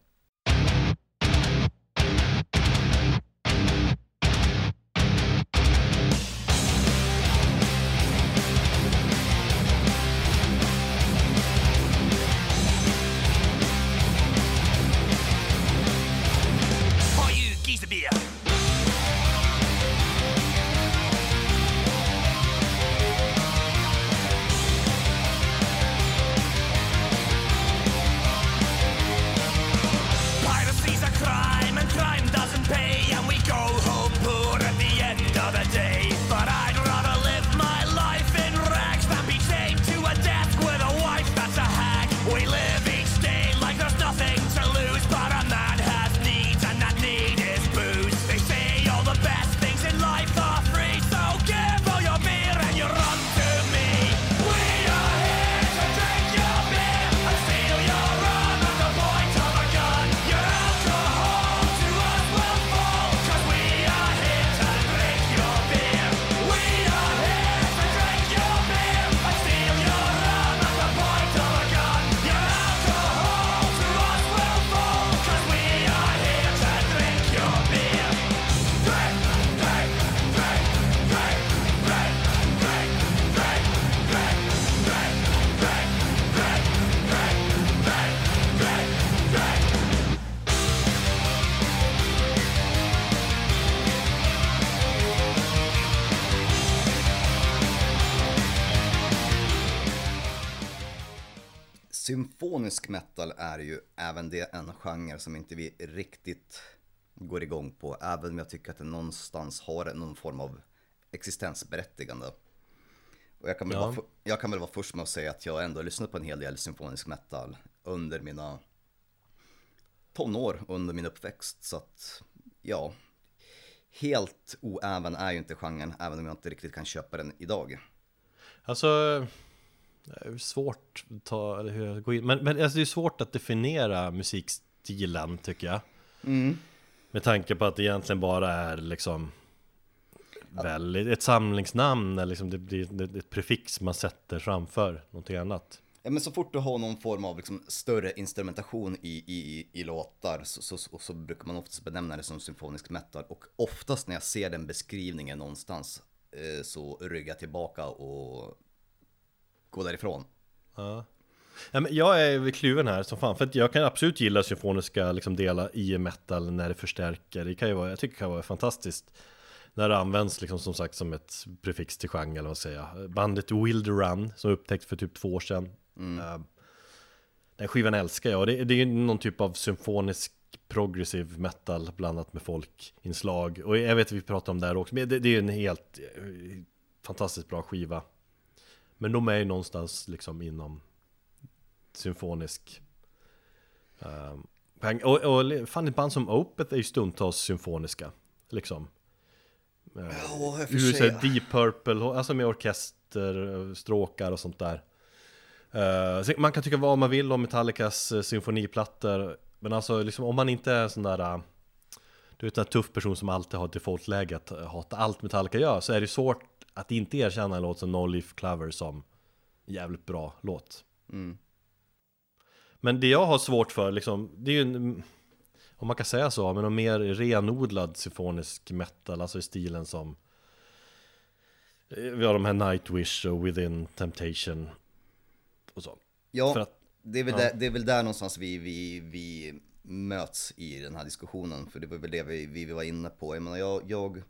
Symfonisk metal är ju även det en genre som inte vi riktigt går igång på. Även om jag tycker att det någonstans har någon form av existensberättigande. Och jag kan, väl Ja. vara, jag kan väl vara först med att säga att jag ändå har lyssnat på en hel del symfonisk metal under mina tonår, under min uppväxt. Så att, ja, helt oäven är ju inte genren, även om jag inte riktigt kan köpa den idag. Alltså, svårt att ta, eller hur jag går in, men, men alltså det är svårt att definiera musikstilen tycker jag. Med tanke på att det egentligen bara är liksom väl ett samlingsnamn eller liksom det blir ett- prefix man sätter framför någonting annat. Ja, men så fort du har någon form av liksom större instrumentation i, i, i låtar så, så, så, så brukar man oftast benämna det som symfonisk metal. Och oftast när jag ser den beskrivningen någonstans eh, så ryggar jag tillbaka och går därifrån. Ja. Ja, men jag är kluven här som fan, för att jag kan absolut gilla symfoniska liksom, delar i metal när det förstärker. Det kan ju vara, jag tycker det kan vara fantastiskt när det används liksom, som sagt som ett prefix till genre, eller vad säger. Bandet Wild Run, som upptäckts för typ två år sedan. Eh, den skivan älskar jag, det, det är ju någon typ av symfonisk progressive metal blandat med folkinslag. Och jag vet att vi pratar om det här också, men det, det är en helt eh, fantastiskt bra skiva. Men de är ju någonstans liksom inom symfonisk um, och, och fan ett band som Opeth är ju stundtals symfoniska Liksom. Ja, jag säger Deep Purple, alltså med orkester, stråkar och sånt där. Eh, så Man kan tycka vad man vill om Metallicas eh, symfoniplattor Men alltså liksom om man inte är sån där vet en tuff person som alltid har defaultläge att eh, hata allt Metallica gör Så är det svårt att inte erkänna en låt som No Leaf Clover som jävligt bra låt Mm. Men det jag har svårt för liksom, det är ju en, om man kan säga så, men en mer renodlad symfonisk metal, alltså i stilen som eh, Vi har de här Nightwish och Within Temptation och så. Ja, att- det, är väl ja. där, det är väl där någonstans vi, vi, vi möts i den här diskussionen. För det var väl det vi, vi var inne på. Jag menar, jag, jag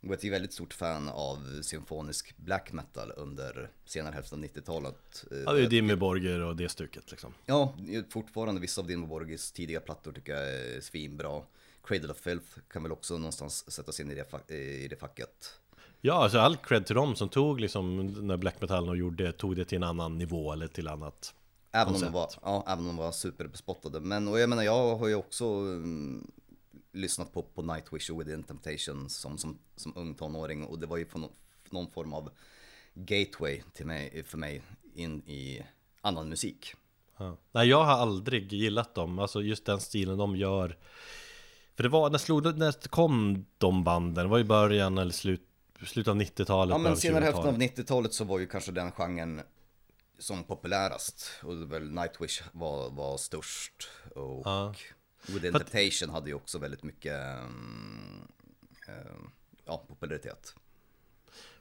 var ett väldigt stort fan av symfonisk black metal under senare hälften av 90-talet. Eh, Ja, det är Dimmy Borger och det stycket liksom. Ja, fortfarande vissa av Dimmu Borgis tidiga plattor tycker jag är svinbra. Cradle of Filth kan väl också någonstans sättas in i det, i det facket. Ja, alltså all cred till dem som tog liksom när black metal och gjorde, tog det till en annan nivå eller till annat. Även om, de var, ja, även om de var superbespottade. Men och jag menar, jag har ju också mm, lyssnat på, på Nightwish och Within Temptation som, som, som ung tonåring. Och det var ju på någon, någon form av gateway till mig, för mig in i annan musik. Ja. Nej, jag har aldrig gillat dem, alltså just den stilen de gör. För det var, när, slog, när kom de banden? Det var i början eller slut, slutet av 90-talet? Ja men senare hälften av 2000-talet. 90-talet så var ju kanske den genren som populärast. Och väl Nightwish var, var störst. Och Ja. Att- Temptation hade ju också väldigt mycket mm, eh, ja, popularitet.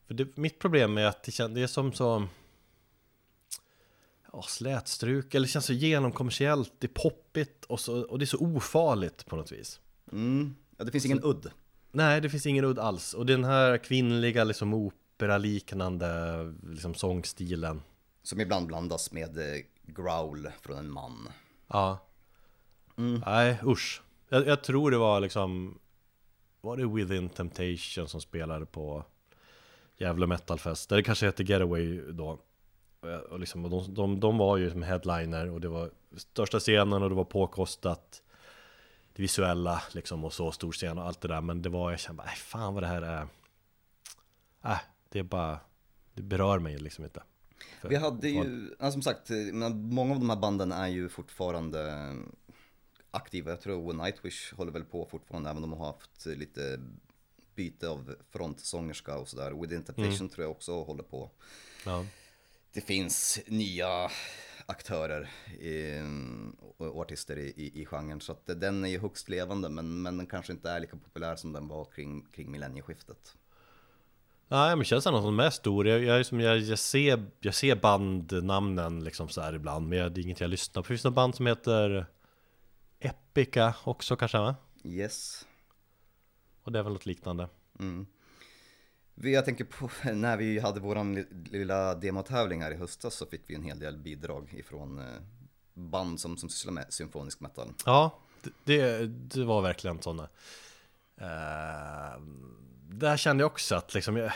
För det, mitt problem är att det, kän, det är som så ja, slätstruk, eller det känns så genomkommersiellt, det är poppigt och, så, och det är så ofarligt på något vis. Mm. Ja, det finns ingen udd. Nej, det finns ingen udd alls. Och den här kvinnliga, liksom opera-liknande liksom, sångstilen. Som ibland blandas med eh, growl från en man. Ja. Nej, usch. Jag, jag tror det var liksom... Var det Within Temptation som spelade på Jävla Metalfest? Eller det kanske hette Getaway då. Och, liksom, och de, de, de var ju som headliner och det var största scenen och det var påkostat. Det visuella liksom och så stor scen och allt det där. Men det var, jag kände bara, "Nej, fan vad det här är... Äh, det är bara... Det berör mig liksom inte. För- Vi hade ju, ja, som sagt, eh, många av de här banden är ju fortfarande aktiva. Jag tror Nightwish håller väl på fortfarande, även om de har haft lite byte av frontsångerska och sådär. Within Temptation tror jag också håller på. Ja. Det finns nya aktörer i, och artister i, i, i genren. Så att den är ju högst levande, men, men den kanske inte är lika populär som den var kring, kring millennieskiftet. Nej men känns ändå som de är stor. Jag, jag, som, jag, jag, ser, jag ser bandnamnen liksom så här ibland Men jag, det är inget jag lyssnar på. Finns det något band som heter Epica också kanske va? Yes. Och det är väl något liknande. Mm. Jag tänker på <laughs> när vi hade våran li- lilla demotävling här i höstas så fick vi en hel del bidrag ifrån eh, band som, som sysslar med symfonisk metal. Ja, det, det var verkligen sådana. Uh, där kände jag också att liksom, jag,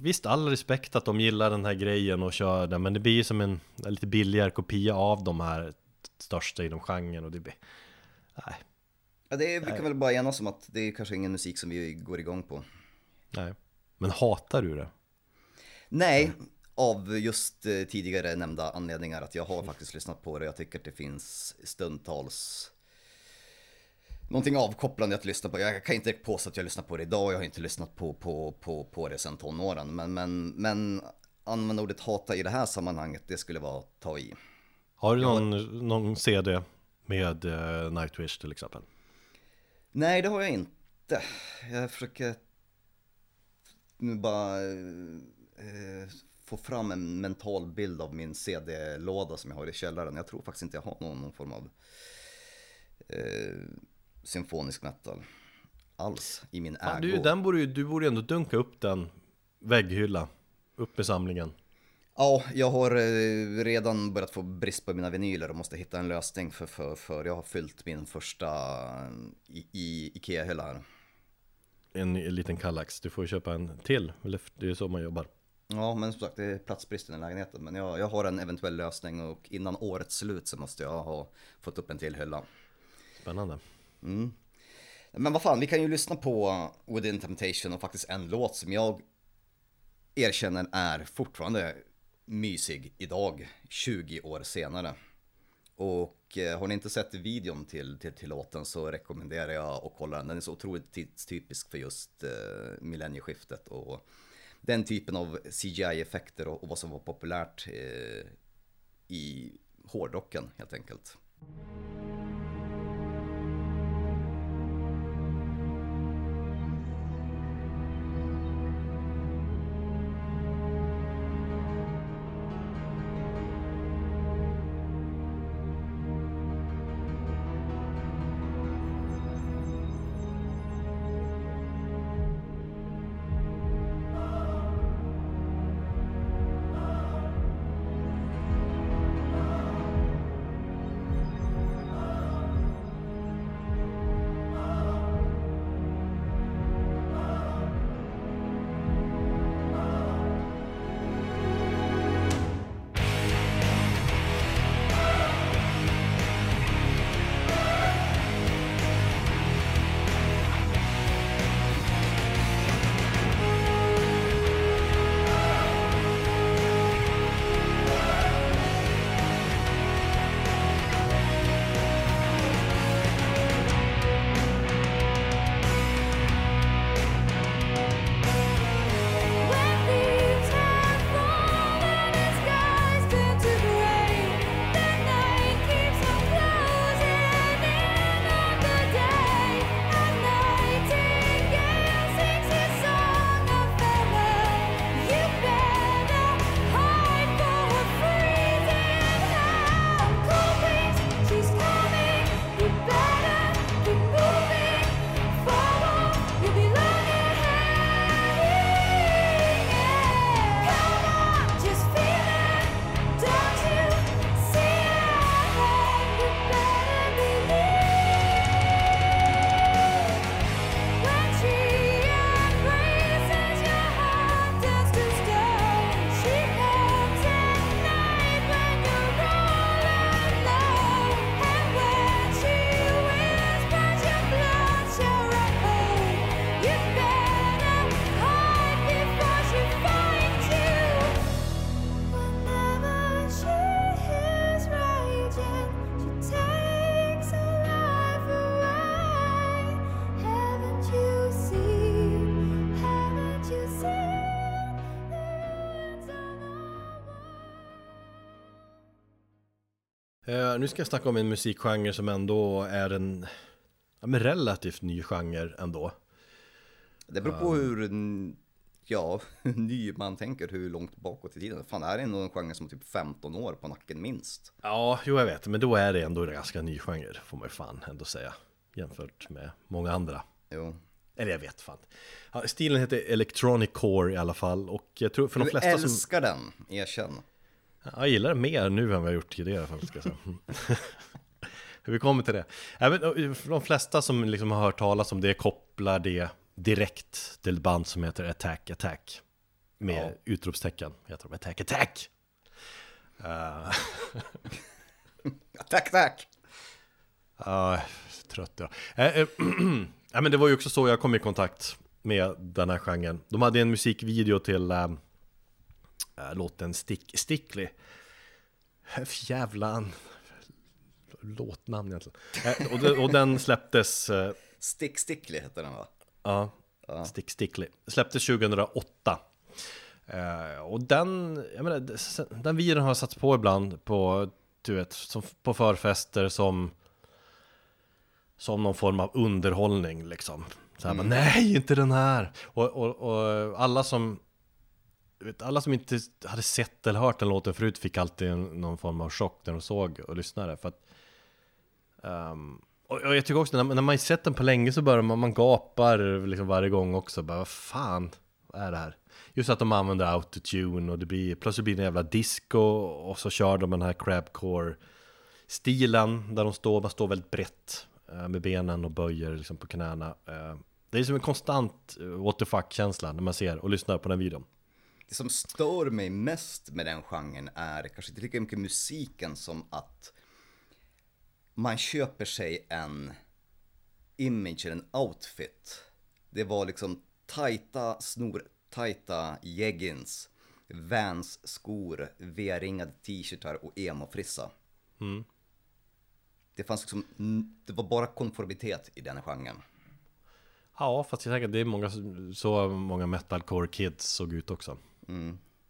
visst all respekt att de gillar den här grejen och kör den, men det blir som en, en lite billigare kopia av de här största inom genren och det blir, nej. Ja, det är, vi kan väl bara enas om att det är kanske ingen musik som vi går igång på. Nej. Men hatar du det? Nej, av just eh, tidigare nämnda anledningar att jag har faktiskt lyssnat på det. Jag tycker att det finns stundtals någonting avkopplande att lyssna på. Jag kan inte påstå att jag lyssnar på det idag, jag har inte lyssnat på, på, på, på det sedan tonåren. Men, men, men använda ordet hata i det här sammanhanget, det skulle vara att ta i. Har du någon, någon CD med uh, Nightwish till exempel? Nej, det har jag inte. Jag försöker nu bara eh, få fram en mental bild av min CD-låda som jag har i källaren. Jag tror faktiskt inte jag har någon, någon form av eh, symfonisk metal alls i min ägo. du, den borde du borde ändå dunka upp den vägghylla, upp med samlingen. Ja, jag har eh, redan börjat få brist på mina vinyler och måste hitta en lösning för, för, för jag har fyllt min första eh, i, i Ikea-hylla här. En, en liten kallax, du får köpa en till, det är så man jobbar. Ja, men som sagt det är platsbristen i lägenheten. Men jag, jag har en eventuell lösning och innan årets slut så måste jag ha fått upp en till hylla. Spännande. Mm. Men vad fan, vi kan ju lyssna på Within Temptation och faktiskt en låt som jag erkänner är fortfarande mysig idag, 20 år senare. Och eh, har ni inte sett videon till, till, till låten så rekommenderar jag att kolla den. Den är så otroligt tidstypisk för just eh, millennieskiftet och den typen av CGI-effekter och, och vad som var populärt eh, i hårdrocken helt enkelt. Nu ska jag snacka om en musikgenre som ändå är en ja, men relativt ny genre ändå. Det beror på hur, mm, ja, hur <laughs> ny man tänker, hur långt bakåt i tiden. Fan, det här är nog en genre som har typ 15 år på nacken minst. Ja, jo jag vet, men då är det ändå en ganska ny genre får man ju fan ändå säga. Jämfört med många andra. Jo. Eller jag vet fan. Ja, stilen heter Electronic Core i alla fall och jag tror för de Du flesta som... älskar den, erkänn. Jag gillar det mer nu än vad jag gjort tidigare ska jag säga. <laughs> Vi kommer till det. Även eh, de flesta som liksom har hört talas om det kopplar det direkt till band som heter Attack Attack. Med Ja. utropstecken, heter de Attack Attack! <laughs> Uh, Tack, tack! Ja, trött jag. Eh, <clears throat> ja, men det var ju också så jag kom i kontakt med den här genren. De hade en musikvideo till äh, äh, låten Stick, Stickly. Jävla låtnamn egentligen. Eh, och, de- och den släpptes, äh, Stick Stickly hette den va? ja, Stick Stickly. Släpptes 2008. Eh, och den, jag menar, den videon har satts på ibland på, du vet, som på förfester som som någon form av underhållning liksom. Så här, bara, nej, inte den här! Och, och, och alla som vet, alla som inte hade sett eller hört den låten förut fick alltid en, någon form av chock när de såg och lyssnade. För att, um, och, och jag tycker också, när, när man sett den på länge så börjar man, man gapar liksom varje gång också. Bara, vad fan, vad är det här? Just att de använder autotune och det blir, plötsligt blir det en jävla disco och så kör de den här crabcore stilen där de står, man står väldigt brett eh, med benen och böjer liksom på knäna. Eh. Det är som en konstant eh, what the fuck-känsla när man ser och lyssnar på den videon. Det som stör mig mest med den genren är kanske inte lika mycket musiken som att man köper sig en image eller en outfit. Det var liksom tajta snor, tajta jeggings, Vans skor, V-ringade t-shirtar och emo-frissa. Det fanns liksom, det var bara konformitet i den genren. Ja, fast jag tänker att det är många, så många metalcore kids såg ut också.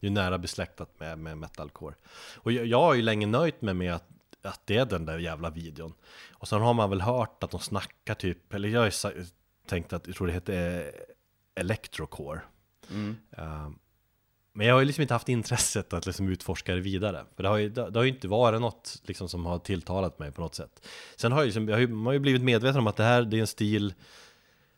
Det är nära besläktat med, med metalcore. Och jag, jag har ju länge nöjt mig med att, att det är den där jävla videon. Och sen har man väl hört att de snackar typ, eller jag har ju tänkt att, jag tror det heter eh, electrocore. Eh, men jag har ju liksom inte haft intresset att liksom utforska det vidare. För det har ju, det, det har ju inte varit något liksom som har tilltalat mig på något sätt. Sen har jag, liksom, jag har ju, man har ju blivit medveten om att det här det är en stil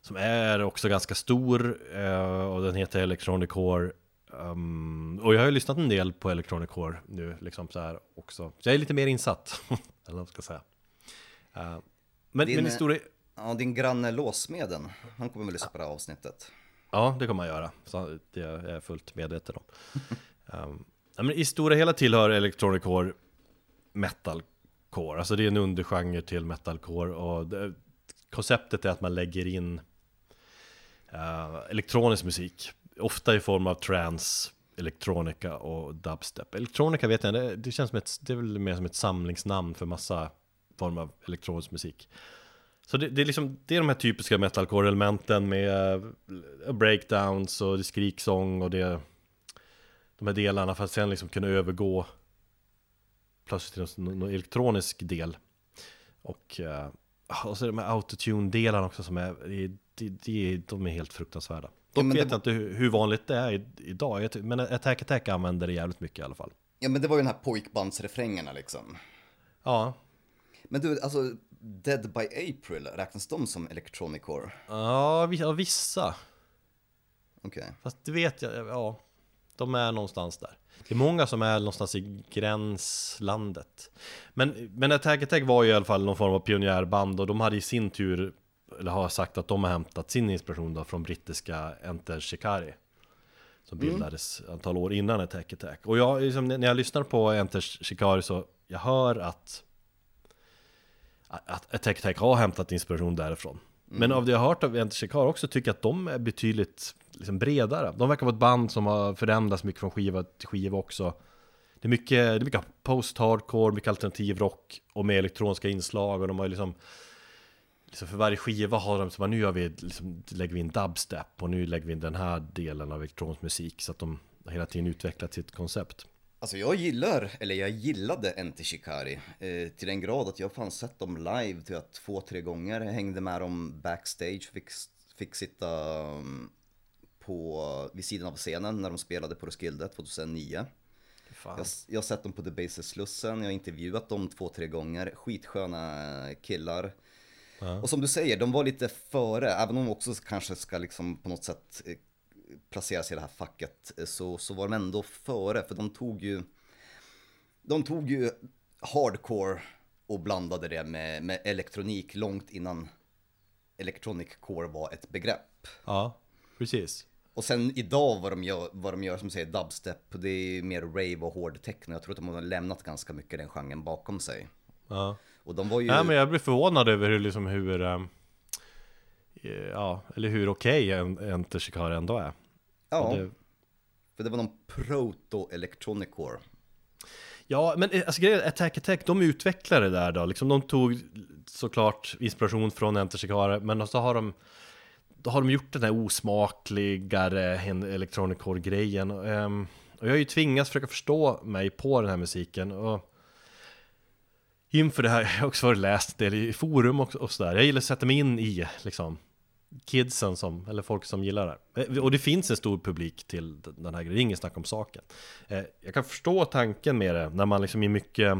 som är också ganska stor eh, och den heter Electronic Core. Um, och jag har ju lyssnat en del på Electronic Core nu liksom så här också. Så jag är lite mer insatt, <laughs> eller vad man ska säga. Eh, men, Din, men historia... Ja, din granne Låsmeden, han kommer väl lyssna på det här avsnittet. Ja, det kommer man göra. Så det är jag fullt medveten om. um, <laughs> ja, men I stora hela tillhör Electronic Core metalcore. Alltså det är en undergenre till metalcore. Och det, konceptet är att man lägger in eh, elektronisk musik. Ofta i form av trance, elektronika och dubstep. Elektronika vet jag, det, det känns som ett, det är väl mer som ett samlingsnamn för massa form av elektronisk musik. Så det, det, är liksom, det är de här typiska metalcore-elementen med eh, breakdowns och det skriksång och det de här delarna för att sen liksom kunna övergå plötsligt till någon, någon elektronisk del. Och, eh, och så de här autotune-delarna också som är, det, det, de är helt fruktansvärda. Dock det vet var- jag inte hur, hur vanligt det är idag, men Attack Attack använder det jävligt mycket i alla fall. Ja men det var ju den här pojkbandsrefrängerna liksom. Ja, Men du, alltså Dead by April, räknas de som electronic core? ja vi- ja, vissa. Okej. Fast det vet jag, ja. De är någonstans där. Det är många som är någonstans i gränslandet. Men, men Attack Attack var ju i alla fall någon form av pionjärband och de hade i sin tur, eller har sagt att de har hämtat sin inspiration då från brittiska Enter Shikari. Som bildades ett antal år innan Attack Attack. Och jag, liksom, när jag lyssnar på Enter Shikari så jag hör att att Attack Attack har hämtat inspiration därifrån. Men av det jag har hört av Enter Shikari också tycker jag att de är betydligt liksom, bredare. De verkar vara ett band som har förändrats mycket från skiva till skiva också. Det är mycket, det är mycket post-hardcore, mycket alternativ rock och med elektroniska inslag och de har liksom Liksom för varje skiva har de som nu har vi, liksom, lägger vi in dubstep och nu lägger vi in den här delen av elektronisk musik så att de hela tiden utvecklat sitt koncept. Alltså jag gillar, eller jag gillade Enter Shikari eh, till den grad att jag fan sett dem live till att två, tre gånger. Jag hängde med dem backstage, fick, fick sitta um, på, vid sidan av scenen när de spelade på Roskilde 2009. Fan. Jag, har sett dem på Debaser Slussen, jag har intervjuat dem två, tre gånger. Skitsköna killar. Och som du säger, de var lite före, även om de också kanske ska liksom på något sätt eh, placera sig i det här facket, eh, så, så var de ändå före, för de tog ju De tog ju hardcore och blandade det med, med elektronik långt innan electronic core var ett begrepp. Ja, precis. Och sen idag vad de gör, vad de gör som säger dubstep, det är mer rave och hård techno. Jag tror att de har lämnat ganska mycket den genren bakom sig. Ja. Och de var ju... Nej men jag blir förvånad över hur liksom hur ehm, Ja, eller hur okej en Enter Shikari ändå är ja, det, för det var någon proto-electronic core. Ja, men eh, alltså grejen Attack Attack, de utvecklade det där då, liksom de tog såklart inspiration från Enter Shikari Men så har de Då har de gjort den här osmakligare Electronic Core-grejen Ehm, Och jag har ju tvingats försöka förstå mig på den här musiken och Inför det här, <laughs> jag har också varit läst del i forum och, och sådär. Jag gillar att sätta mig in i liksom Kidsen som, eller folk som gillar det här. Eh, och det finns en stor publik till den här grejen, det är ingen snack om saken. Eh, jag kan förstå tanken med det när man liksom i mycket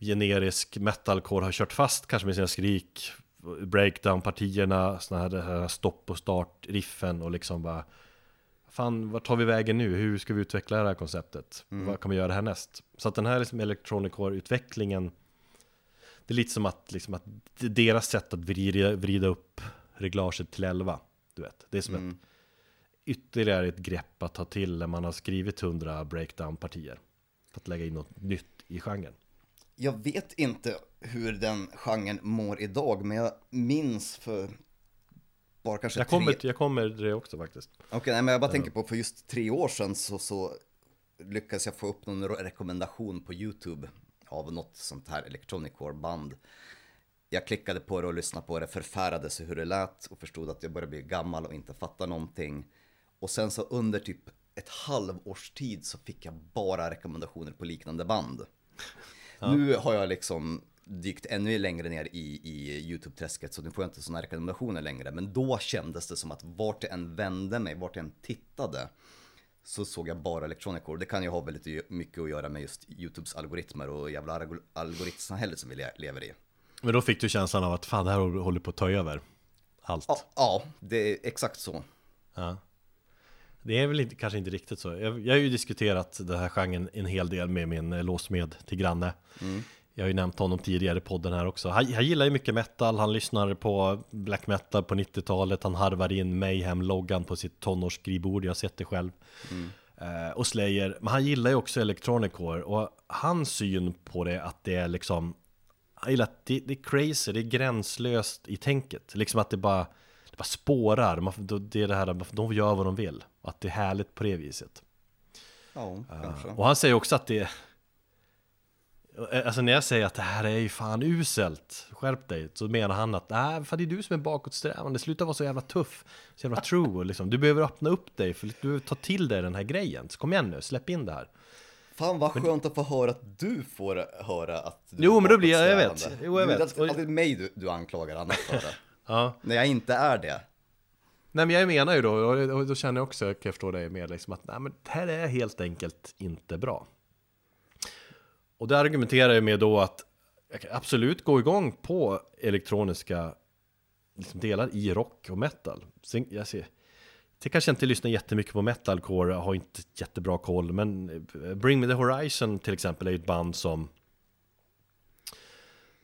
generisk metalcore har kört fast kanske med sina skrik breakdown-partierna, sådana här, här stopp och start-riffen och liksom bara Fan, vart tar vi vägen nu? Hur ska vi utveckla det här konceptet? Vad kan vi göra härnäst? Så att den här liksom electronic core-utvecklingen Det är lite som att, liksom att deras sätt att vrida, vrida upp reglaget till 11 Du vet, det är som ett ytterligare ett grepp att ta till när man har skrivit 100 breakdown-partier För att lägga in något nytt i genren Jag vet inte hur den genren mår idag, men jag minns för bara kanske Jag tre... kommer, jag kommer till det också faktiskt Okej, nej, men jag bara tänker på för just tre år sedan så, så lyckades jag få upp någon re- rekommendation på YouTube av något sånt här electronic core band. Jag klickade på det och lyssnade på det, förfärades hur det lät och förstod att jag började bli gammal och inte fatta någonting. Och sen så under typ ett halvårs tid så fick jag bara rekommendationer på liknande band. Nu har jag liksom dykt ännu längre ner i, i YouTube-träsket så nu får jag inte sådana rekommendationer längre. Men då kändes det som att vart jag än vände mig, vart jag än tittade så såg jag bara Electronic Core. Det kan ju ha väldigt mycket att göra med just YouTubes algoritmer och jävla algor- algoritmsamhället som vi le- lever i. Men då fick du känslan av att fan det här håller på att ta över allt Ja, ja det är exakt så. Ja. Det är väl inte, kanske inte riktigt så. Jag, jag har ju diskuterat den här genren en hel del med min eh, låsmed till granne. Jag har ju nämnt honom tidigare i podden här också. Han, han gillar ju mycket metal, han lyssnar på black metal på 90-talet, han harvar in Mayhem-loggan på sitt tonårsskrivbord, jag har sett det själv. Eh, och Slayer, men han gillar ju också Electronic Core och hans syn på det att det är liksom jag gillar att det, det är crazy, det är gränslöst i tänket. Liksom att det bara, det bara spårar. Man, det är det här de gör vad de vill. Att det är härligt på det viset. Ja, kanske. Och han säger också att det Alltså när jag säger att det här är ju fan uselt Skärp dig Så menar han att Nej, fan det är du som är bakåtsträvande Sluta vara så jävla tuff Så jävla true liksom. Du behöver öppna upp dig För du behöver ta till dig den här grejen Så kom igen nu, släpp in det här Fan vad skönt att få höra att du får höra att du Jo, är men då blir jag- jag vet. Jo, jag vet. Det är alltid- mig du, du anklagar annat för det. <laughs> Ja När jag inte är det. Nej men jag menar ju då, och då känner jag också, kan jag förstå dig mer liksom att nej men det här är helt enkelt inte bra. Och det argumenterar jag med då att jag kan absolut gå igång på elektroniska liksom delar i rock och metal. Sen, jag ser, det kanske inte lyssnar jättemycket på metalcore, har inte jättebra koll, men eh, Bring Me The Horizon till exempel är ett band som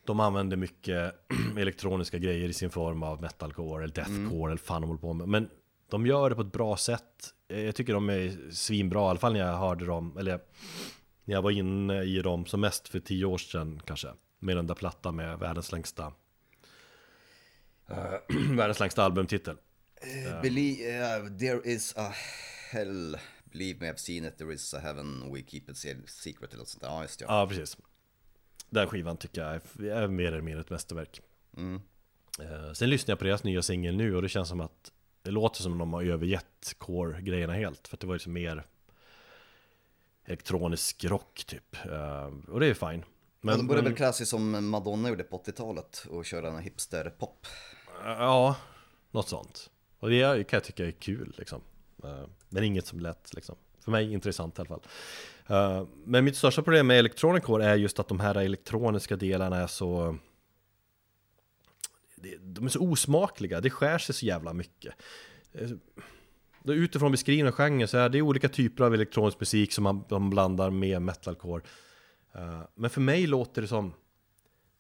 de använder mycket <clears throat> elektroniska grejer i sin form av metalcore eller deathcore eller fan de håller på med. Men de gör det på ett bra sätt. Jag tycker de är svinbra, i alla fall när jag hörde dem, eller när jag var inne i dem som mest för tio år sedan kanske. Med den där plattan med världens längsta eh, <clears throat> Världens längsta albumtitel. Believe, uh, there is a hell, believe me I've seen it, there is a heaven, we keep it se- secret eller sånt där. Ja, just det. Ja. Precis. Den skivan tycker jag är, mer eller mindre ett mästerverk. Eh, sen lyssnar jag på deras nya singel nu och det känns som att det låter som att de har övergett core-grejerna helt. För att det var liksom mer elektronisk rock typ. Eh, och det är fine. Men, de började men- väl klä sig som Madonna gjorde på 80-talet och köra en hipster-pop. Ja, något sånt. Och det kan jag tycka är kul liksom. Eh, Men inget som lätt liksom. För mig intressant i alla fall. Eh, Men mitt största problem med Electronic Core är just att de här elektroniska delarna är så... De är så osmakliga, det skär sig så jävla mycket. Då utifrån beskrivna genrer så är det olika typer av elektronisk musik som man, man blandar med metalcore. Uh, men för mig låter det som,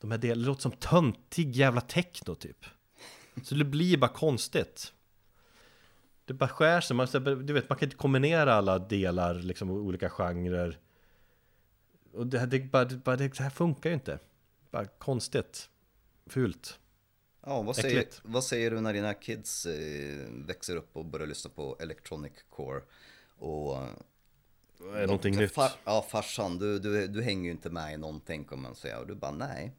de här delarna, det låter som töntig jävla techno typ. Så det blir bara konstigt. Det bara skär sig, man, du vet, man kan inte kombinera alla delar, liksom olika genrer. Och det, här- det, bara, det, bara, det här funkar ju inte. Bara konstigt. Fult. Ja, vad säger, vad säger du när dina kids eh, växer upp och börjar lyssna på electronic core? Och... Är någonting nytt? Far, ja, farsan, du, du, du hänger ju inte med i någonting kommer man säga. Och du bara nej.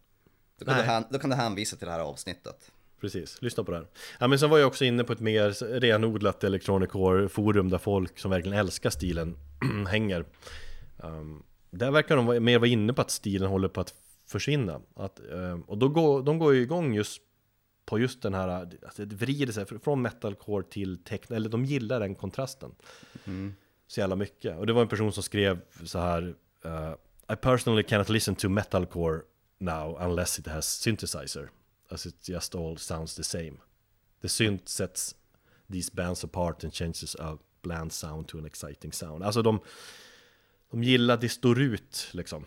Då kan, Nej. Du, då kan du hänvisa till det här avsnittet. Precis, lyssna på det här. Ja, men sen var jag också inne på ett mer renodlat electronic core forum där folk som verkligen älskar stilen <clears throat> hänger. Um, där verkar de mer vara inne på att stilen håller på att försvinna. Att, ehm, och då går, de går ju igång just på just den här, alltså det vrider sig från metalcore till techno, eller de gillar den kontrasten. Så jävla mycket. Och det var en person som skrev så här eh, I personally cannot listen to metalcore now unless it has synthesizer. As it just all sounds the same. The synth sets these bands apart and changes a bland sound to an exciting sound. Alltså de, de gillar det står ut liksom.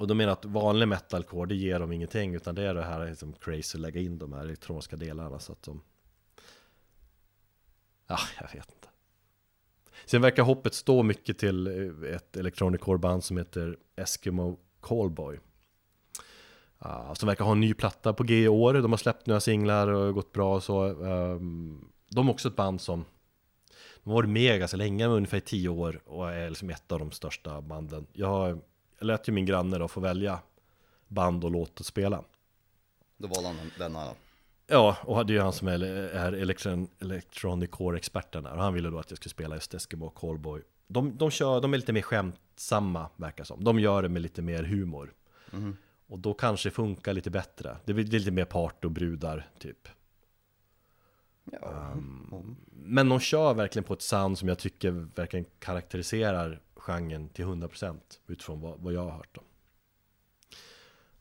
Och de menar att vanlig metalcore det ger dem ingenting utan det är det här liksom crazy att lägga in de här elektroniska delarna så att de Ja, jag vet inte. Sen verkar hoppet stå mycket till eh, ett electronic core band som heter Eskimo Callboy. Uh, som verkar ha en ny platta på G i år. De har släppt några singlar och gått bra och så. Ehm, de är också ett band som de har varit med ganska länge, ungefär 10 år och är liksom ett av de största banden. Jag, har, jag lät ju min granne då få välja band och låt att spela. Då valde han denna då. Ja, och det är ju han som är, är elektron, electronic core-experten där. Och han ville då att jag skulle spela just Eskimo Callboy. De, de, kör, de är lite mer skämtsamma, verkar som. De gör det med lite mer humor. Och då kanske det funkar lite bättre. Det blir lite mer part och brudar, typ. Ja. Men de kör verkligen på ett sound som jag tycker verkligen karaktäriserar genren till 100% utifrån vad, vad jag har hört. Då.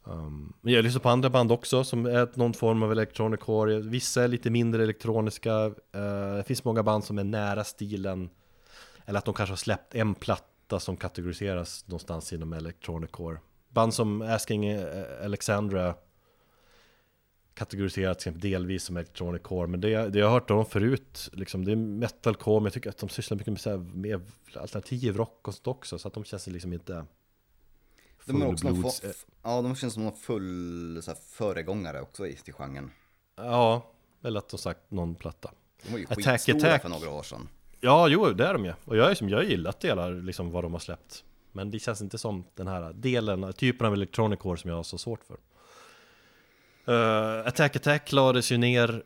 Um, men jag lyssnar på andra band också som är någon form av electronic core. Vissa är lite mindre elektroniska. Uh, det finns många band som är nära stilen. Eller att de kanske har släppt en platta som kategoriseras någonstans inom electronic core. Band som Asking eh, Alexandra kategoriserat till exempel delvis som electronic core Men det, det jag har hört dem förut liksom, Det är metalcore men jag tycker att de sysslar mycket med, så här, med alternativ rock och sånt också Så att de känns liksom inte De är också någon ja, de känns som någon full så här, föregångare också i till genren. Ja, eller att de sagt någon platta De var ju Attack, skitstora Attack. för några år sedan. Ja, jo, det är de ju Och jag, som, jag har gillat delar liksom vad de har släppt Men det känns inte som den här delen, typen av electronic core som jag har så svårt för uh, Attack Attack lades ju ner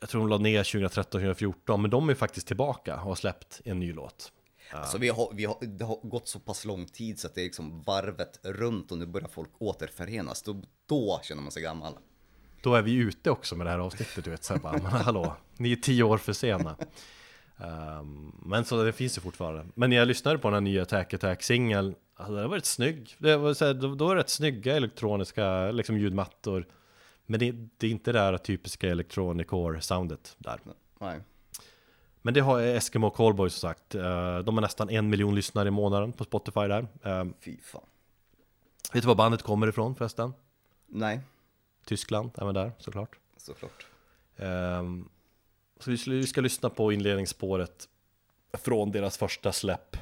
Jag tror de la ner 2013-2014 Men de är faktiskt tillbaka och har släppt en ny låt Så vi har, vi har, det har gått så pass lång tid så att det är liksom varvet runt och nu börjar folk återförenas. Då, då känner man sig gammal. Då är vi ute också med det här avsnittet, du vet, så här bara, men hallå, ni är tio år för sena. Ehm, men så det finns ju fortfarande. Men när jag lyssnade på den här nya Attack Attack-singeln, alltså den var rätt snygg. Det var så här, då, då är det rätt snygga elektroniska liksom ljudmattor. Men det, det är inte det här typiska electronic core-soundet där. Nej. Men det har Eskimo Callboy som sagt. Eh, De har nästan en miljon lyssnare i månaden på Spotify där. Ehm, Fy fan. Vet du var bandet kommer ifrån förresten? Nej, Tyskland, även där såklart. såklart. Ehm, så vi ska, lyssna på inledningsspåret från deras första släpp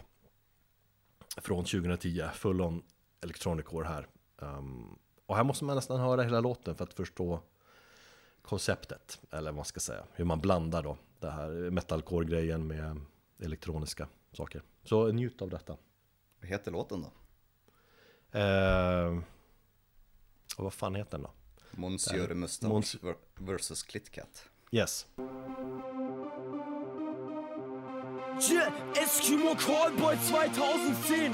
från 2010, Full On Electronic här. Och här måste man nästan höra hela låten för att förstå konceptet, eller vad man ska säga, hur man blandar då det här metalcore-grejen med elektroniska saker. Så njut av detta. Vad heter låten då? Ehm, och vad fan heter den då? Monsieur Mustache Mons- ver- versus Klitkat. Yes. Yeah, Eskimo Callboy 2010.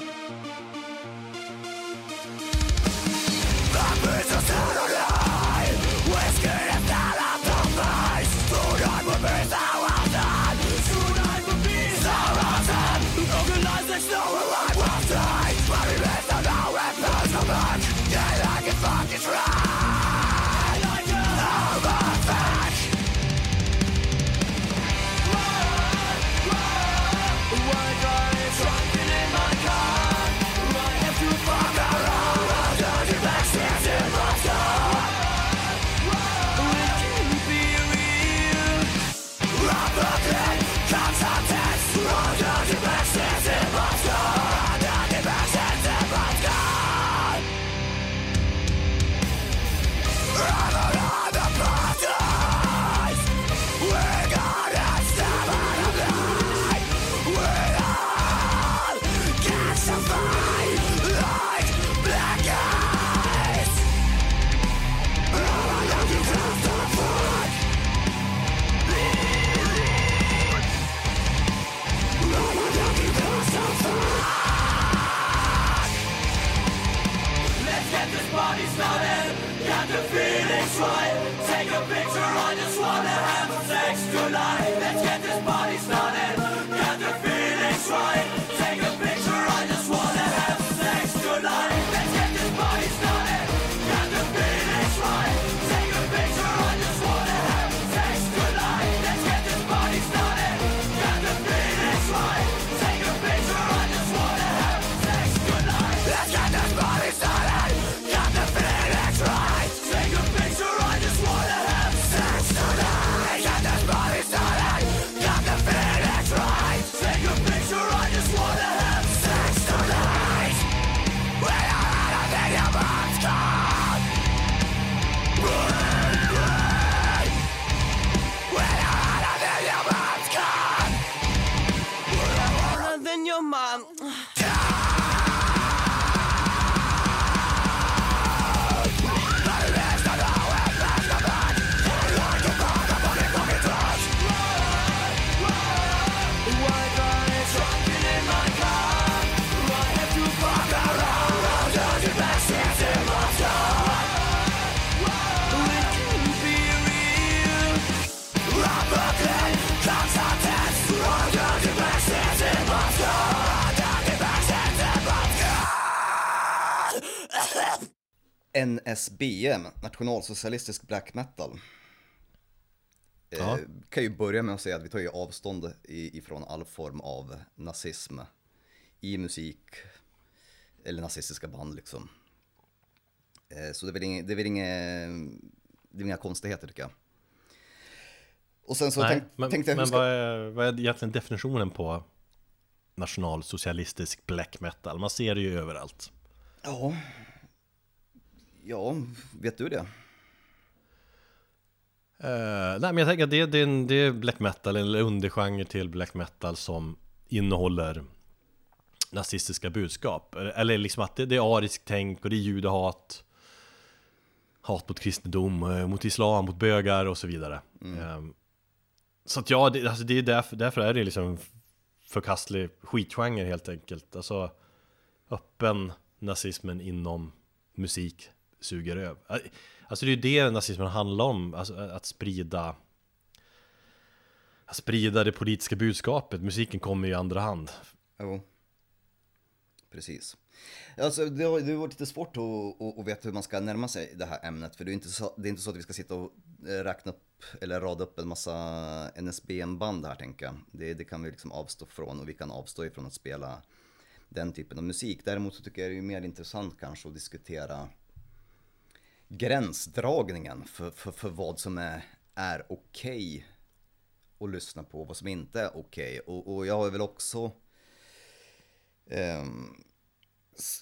NSBM, nationalsocialistisk black metal. Ja. Eh, kan ju börja med att säga att vi tar ju avstånd ifrån all form av nazism i musik eller nazistiska band liksom. Eh, så det är väl inga, det är väl inga, det är inga konstigheter tycker jag. Och sen så Nej, tänk, men, tänkte jag, men ska, vad, är, vad är egentligen definitionen på nationalsocialistisk black metal? Man ser det ju överallt. ja, ja, vet du det? Eh, nej men jag tänker att det, det, det är black metal, eller undergenre till black metal som innehåller nazistiska budskap. Eller- liksom att det, det är ariskt tänk och det är judehat, hat mot kristendom, eh, mot islam, mot bögar och så vidare. Eh, så att ja, det, alltså det är därför, därför är det liksom förkastlig skitgenre helt enkelt. Alltså öppen nazismen inom musik suger över. Alltså det är ju det nazismen handlar om, alltså att sprida att sprida det politiska budskapet. Musiken kommer i andra hand. Jo. Precis. Alltså det har, det har varit lite svårt att, att, att veta hur man ska närma sig det här ämnet. För det är inte så, det är inte så att vi ska sitta och räkna upp eller rada upp en massa NSBM-band här tänker jag. Det, det kan vi liksom avstå från och vi kan avstå ifrån att spela den typen av musik. Däremot så tycker jag det är mer intressant kanske att diskutera gränsdragningen för, för, för vad som är, är okej att lyssna på, vad som inte är okej. Och, och jag har väl också um,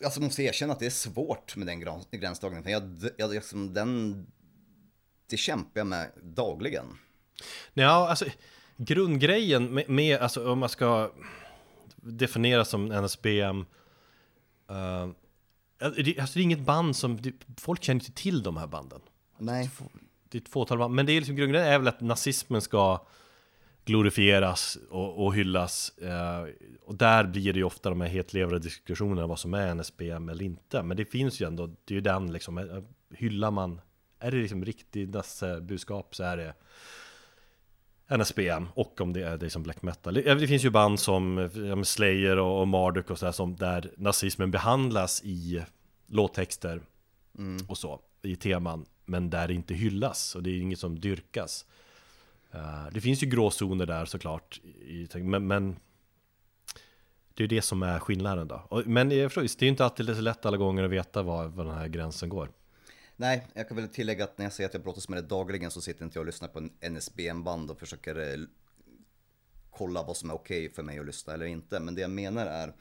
alltså måste erkänna att det är svårt med den gränsdragningen. För jag, jag, liksom, den, det kämpar jag med dagligen. Ja, alltså grundgrejen med, med alltså om man ska definiera som NSBM uh, eh, det, alltså det är inget band som, det, folk känner inte till de här banden. Nej. Det är ett fåtal band, men det är liksom grundgrejen är väl att nazismen ska glorifieras och, och hyllas eh, Och där blir det ju ofta de här hetlevande diskussionerna vad som är NSBM eller inte. Men det finns ju ändå, det är ju den liksom, eh, hyllar man Är det liksom riktigt nasse-budskap så är det NSBM och om det är det som black metal. Det, det finns ju band som men Slayer och, Marduk och sådär som där nazismen behandlas i låttexter och så i teman men där det inte hyllas och det är inget som dyrkas. Eh, det finns ju gråzoner där såklart men, men det är ju det som är skillnaden då. Men jag förstår, det är ju inte alltid så lätt alla gånger att veta var, var den här gränsen går. Nej, jag kan väl tillägga att när jag säger att jag brottas med det dagligen så sitter inte jag och lyssnar på en NSBM-band och försöker eh, kolla vad som är okej för mig att lyssna eller inte. Men det jag menar är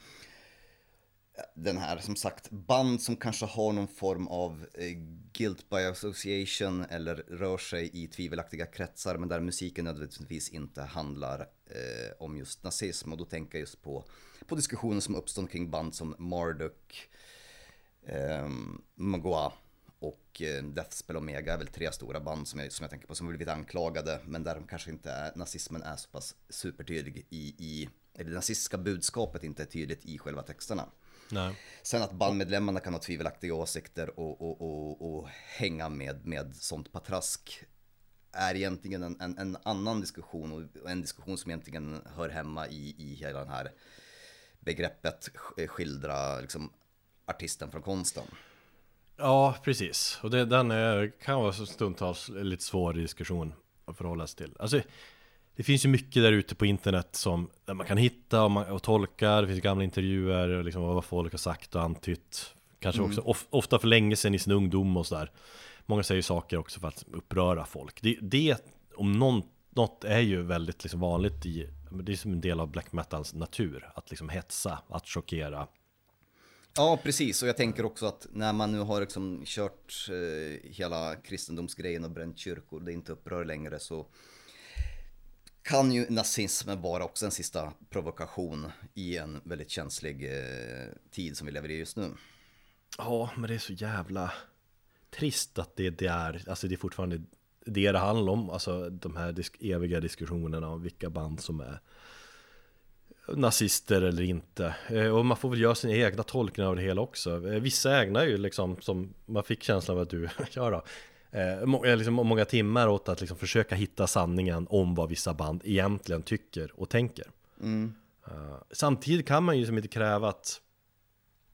den här, som sagt, band som kanske har någon form av eh, guilt by association eller rör sig i tvivelaktiga kretsar men där musiken nödvändigtvis inte handlar eh, om just nazism. Och då tänker jag just på, på diskussioner som uppstått kring band som Marduk, eh, Magua och eh, Deathspell Omega är väl tre stora band som jag, som jag tänker på som blivit anklagade men där de kanske inte är, nazismen är så pass supertydlig i, i eller det nazistiska budskapet inte är tydligt i själva texterna. Nej. Sen att bandmedlemmarna kan ha tvivelaktiga åsikter och, och, och, och hänga med, med sånt patrask är egentligen en, en, en annan diskussion och en diskussion som egentligen hör hemma i, i hela den här begreppet sk- skildra liksom, artisten från konsten. Ja, precis. Och det, den är, kan vara stundtals lite svår diskussion att förhålla sig till. Alltså, det finns ju mycket där ute på internet som där man kan hitta och, man, och tolka. Det finns gamla intervjuer och liksom vad folk har sagt och antytt. Kanske också of, ofta för länge sedan i sin ungdom och sådär. Många säger saker också för att uppröra folk. Det, det om någon, något är ju väldigt liksom vanligt i, det är som en del av black metals natur. Att liksom hetsa, att chockera. Ja, precis. Och jag tänker också att när man nu har liksom kört eh, hela kristendomsgrejen och bränt kyrkor, det inte upprör längre, så kan ju nazismen vara också en sista provokation i en väldigt känslig eh, tid som vi lever i just nu. Ja, men det är så jävla trist att det, det är, alltså det är fortfarande det det handlar om, alltså de här disk, eviga diskussionerna om vilka band som är nazister eller inte. Eh, Och man får väl göra sina egna tolkningar av det hela också. Eh, Vissa ägnar ju liksom, som man fick känslan av att du <laughs> gör då, eh, eh, liksom många timmar åt att liksom försöka hitta sanningen om vad vissa band egentligen tycker och tänker. Eh, Samtidigt kan man ju liksom inte kräva att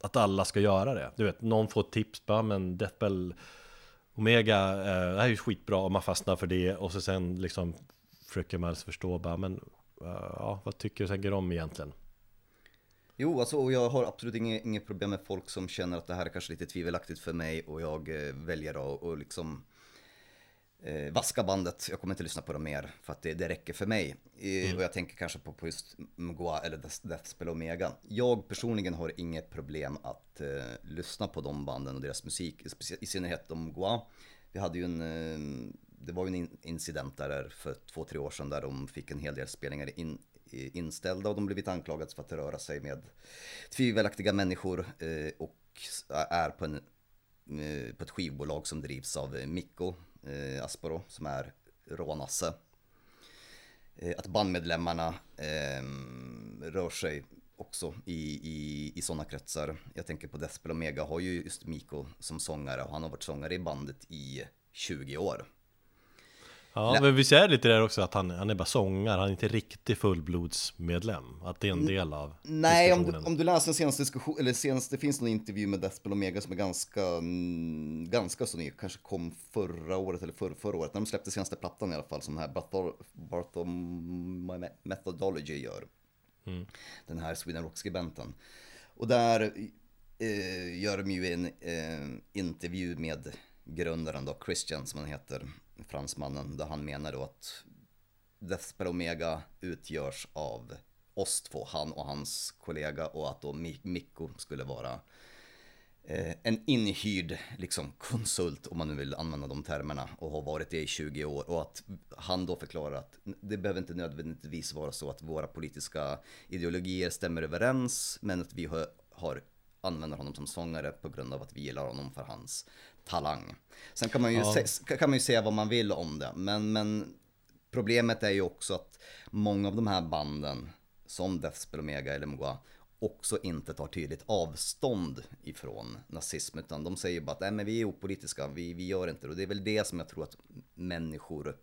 att alla ska göra det. Du vet, någon får tips, bara men Deathbell Omega, eh, det här är ju skitbra om man fastnar för det och så sen liksom försöker man alltså förstå bara, men ja, vad tycker och tänker de egentligen? Jo, alltså och jag har absolut inget, inget problem med folk som känner att det här är kanske lite tvivelaktigt för mig och jag eh, väljer att och liksom eh, vaska bandet. Jag kommer inte lyssna på dem mer för att det, det räcker för mig. Eh, Och jag tänker kanske på, på just Mgwa eller Death- Deathspell Omega. Jag personligen har inget problem att eh, lyssna på de banden och deras musik, i synnerhet om Mgwa. Vi hade ju en, eh, det var ju en incident där för två, tre år sedan där de fick en hel del spelningar in, inställda och de blivit anklagade för att röra sig med tvivelaktiga människor eh, och är på, en, eh, på ett skivbolag som drivs av eh, Mikko Asporo Asparo som är rånasse. Att bandmedlemmarna ehm, rör sig också i, i, i sådana kretsar. Jag tänker på Despel Omega har ju just Mikko som sångare och han har varit sångare i bandet i 20 år. Ja, men vi säger lite där också att han, han är bara sångare, han är inte riktig fullblodsmedlem. Att det är en del av Nej, om du, diskussionen. om du läser den senaste diskussion, eller senaste, det finns någon intervju med Deathspell Omega som är ganska, mm, ganska så ny, kanske kom förra året eller förra, förra året, när de släppte senaste plattan i alla fall, som den här Barthol, Barthom Methodology gör. Den här Sweden Rock-skribenten. Och där eh, gör de ju en eh, intervju med grundaren då, Christian som han heter, fransmannen, där han menar då att Deathspell Omega utgörs av oss två, han och hans kollega och att då Mikko skulle vara eh, en inhyrd liksom, konsult om man nu vill använda de termerna och har varit det i 20 år. Och att han då förklarar att det behöver inte nödvändigtvis vara så att våra politiska ideologier stämmer överens men att vi har, har använder honom som sångare på grund av att vi gillar honom för hans talang. Sen kan man ju, Ja. se, kan man ju säga vad man vill om det men, men Problemet är ju också att många av de här banden, som Deathspell Omega eller Mgwa, också inte tar tydligt avstånd ifrån nazism, utan de säger bara att Nej, men vi är opolitiska, vi, vi gör inte det. Och det är väl det som jag tror att människor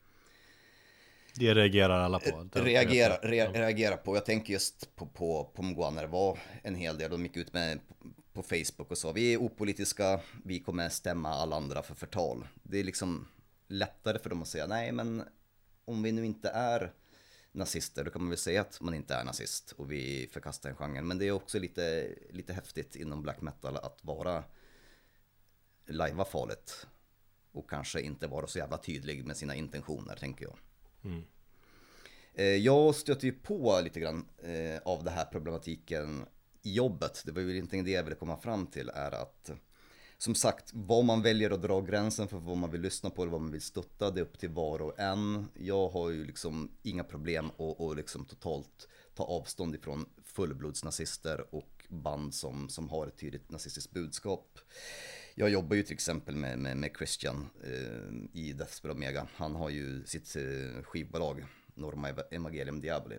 Det reagerar alla på. Det- reagerar, re, reagerar på. Jag tänker just på, på, på Mgwa när det var en hel del, de gick ut med på, på Facebook och sa vi är opolitiska, vi kommer stämma alla andra för förtal. Det är liksom lättare för dem att säga nej men om vi nu inte är nazister då kan man väl säga att man inte är nazist och vi förkastar den genren. Men det är också lite, lite häftigt inom black metal att vara lajva farligt och kanske inte vara så jävla tydlig med sina intentioner tänker jag. Mm. Eh, jag stöter ju på lite grann eh, av den här problematiken i jobbet. Det var ju inte det jag ville komma fram till är att som sagt, vad man väljer att dra gränsen för vad man vill lyssna på eller vad man vill stötta, det är upp till var och en. Jag har ju liksom inga problem att att liksom totalt ta avstånd ifrån fullblodsnazister och band som, som har ett tydligt nazistiskt budskap. Jag jobbar ju till exempel med, med, med Christian eh, i Deathspell Omega. Han har ju sitt eh, skivbolag, Norma Evangelium Diaboli.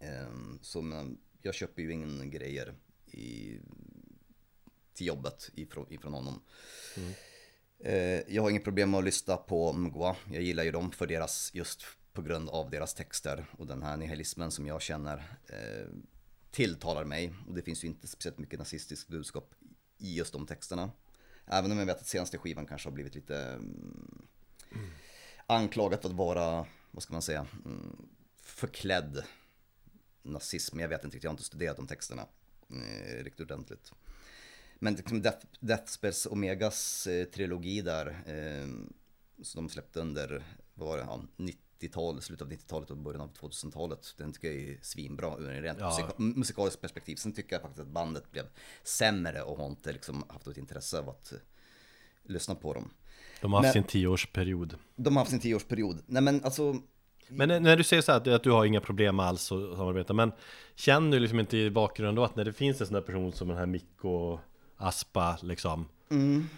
Eh, så men, jag köper ju ingen grejer i, till jobbet ifrån, ifrån honom. Eh, jag har inget problem med att lyssna på Mgwa. Jag gillar ju dem för deras, just på grund av deras texter och den här nihilismen som jag känner eh, tilltalar mig. Och det finns ju inte speciellt mycket nazistiskt budskap i just de texterna. Även om jag vet att senaste skivan kanske har blivit lite mm, anklagat för att vara, vad ska man säga, mm, förklädd nazism. Jag vet inte riktigt, jag har inte studerat de texterna eh, riktigt ordentligt. Men liksom Death, Deathspells Omegas eh, trilogi där, eh, som de släppte under, vad var det, ja, 90-tal, slutet av 90-talet och början av 2000-talet. Den tycker jag är svinbra ur en rent Ja. musika, musikaliskt perspektiv. Sen tycker jag faktiskt att bandet blev sämre och har inte liksom haft ett intresse av att eh, lyssna på dem. De har haft Men- sin tioårsperiod. De har haft sin tioårsperiod. Nej men alltså, Men när- du säger så här att, du har inga problem alls att samarbeta Men känner du liksom inte i bakgrunden då att när det finns en sån där person som den här Mikko Aspa liksom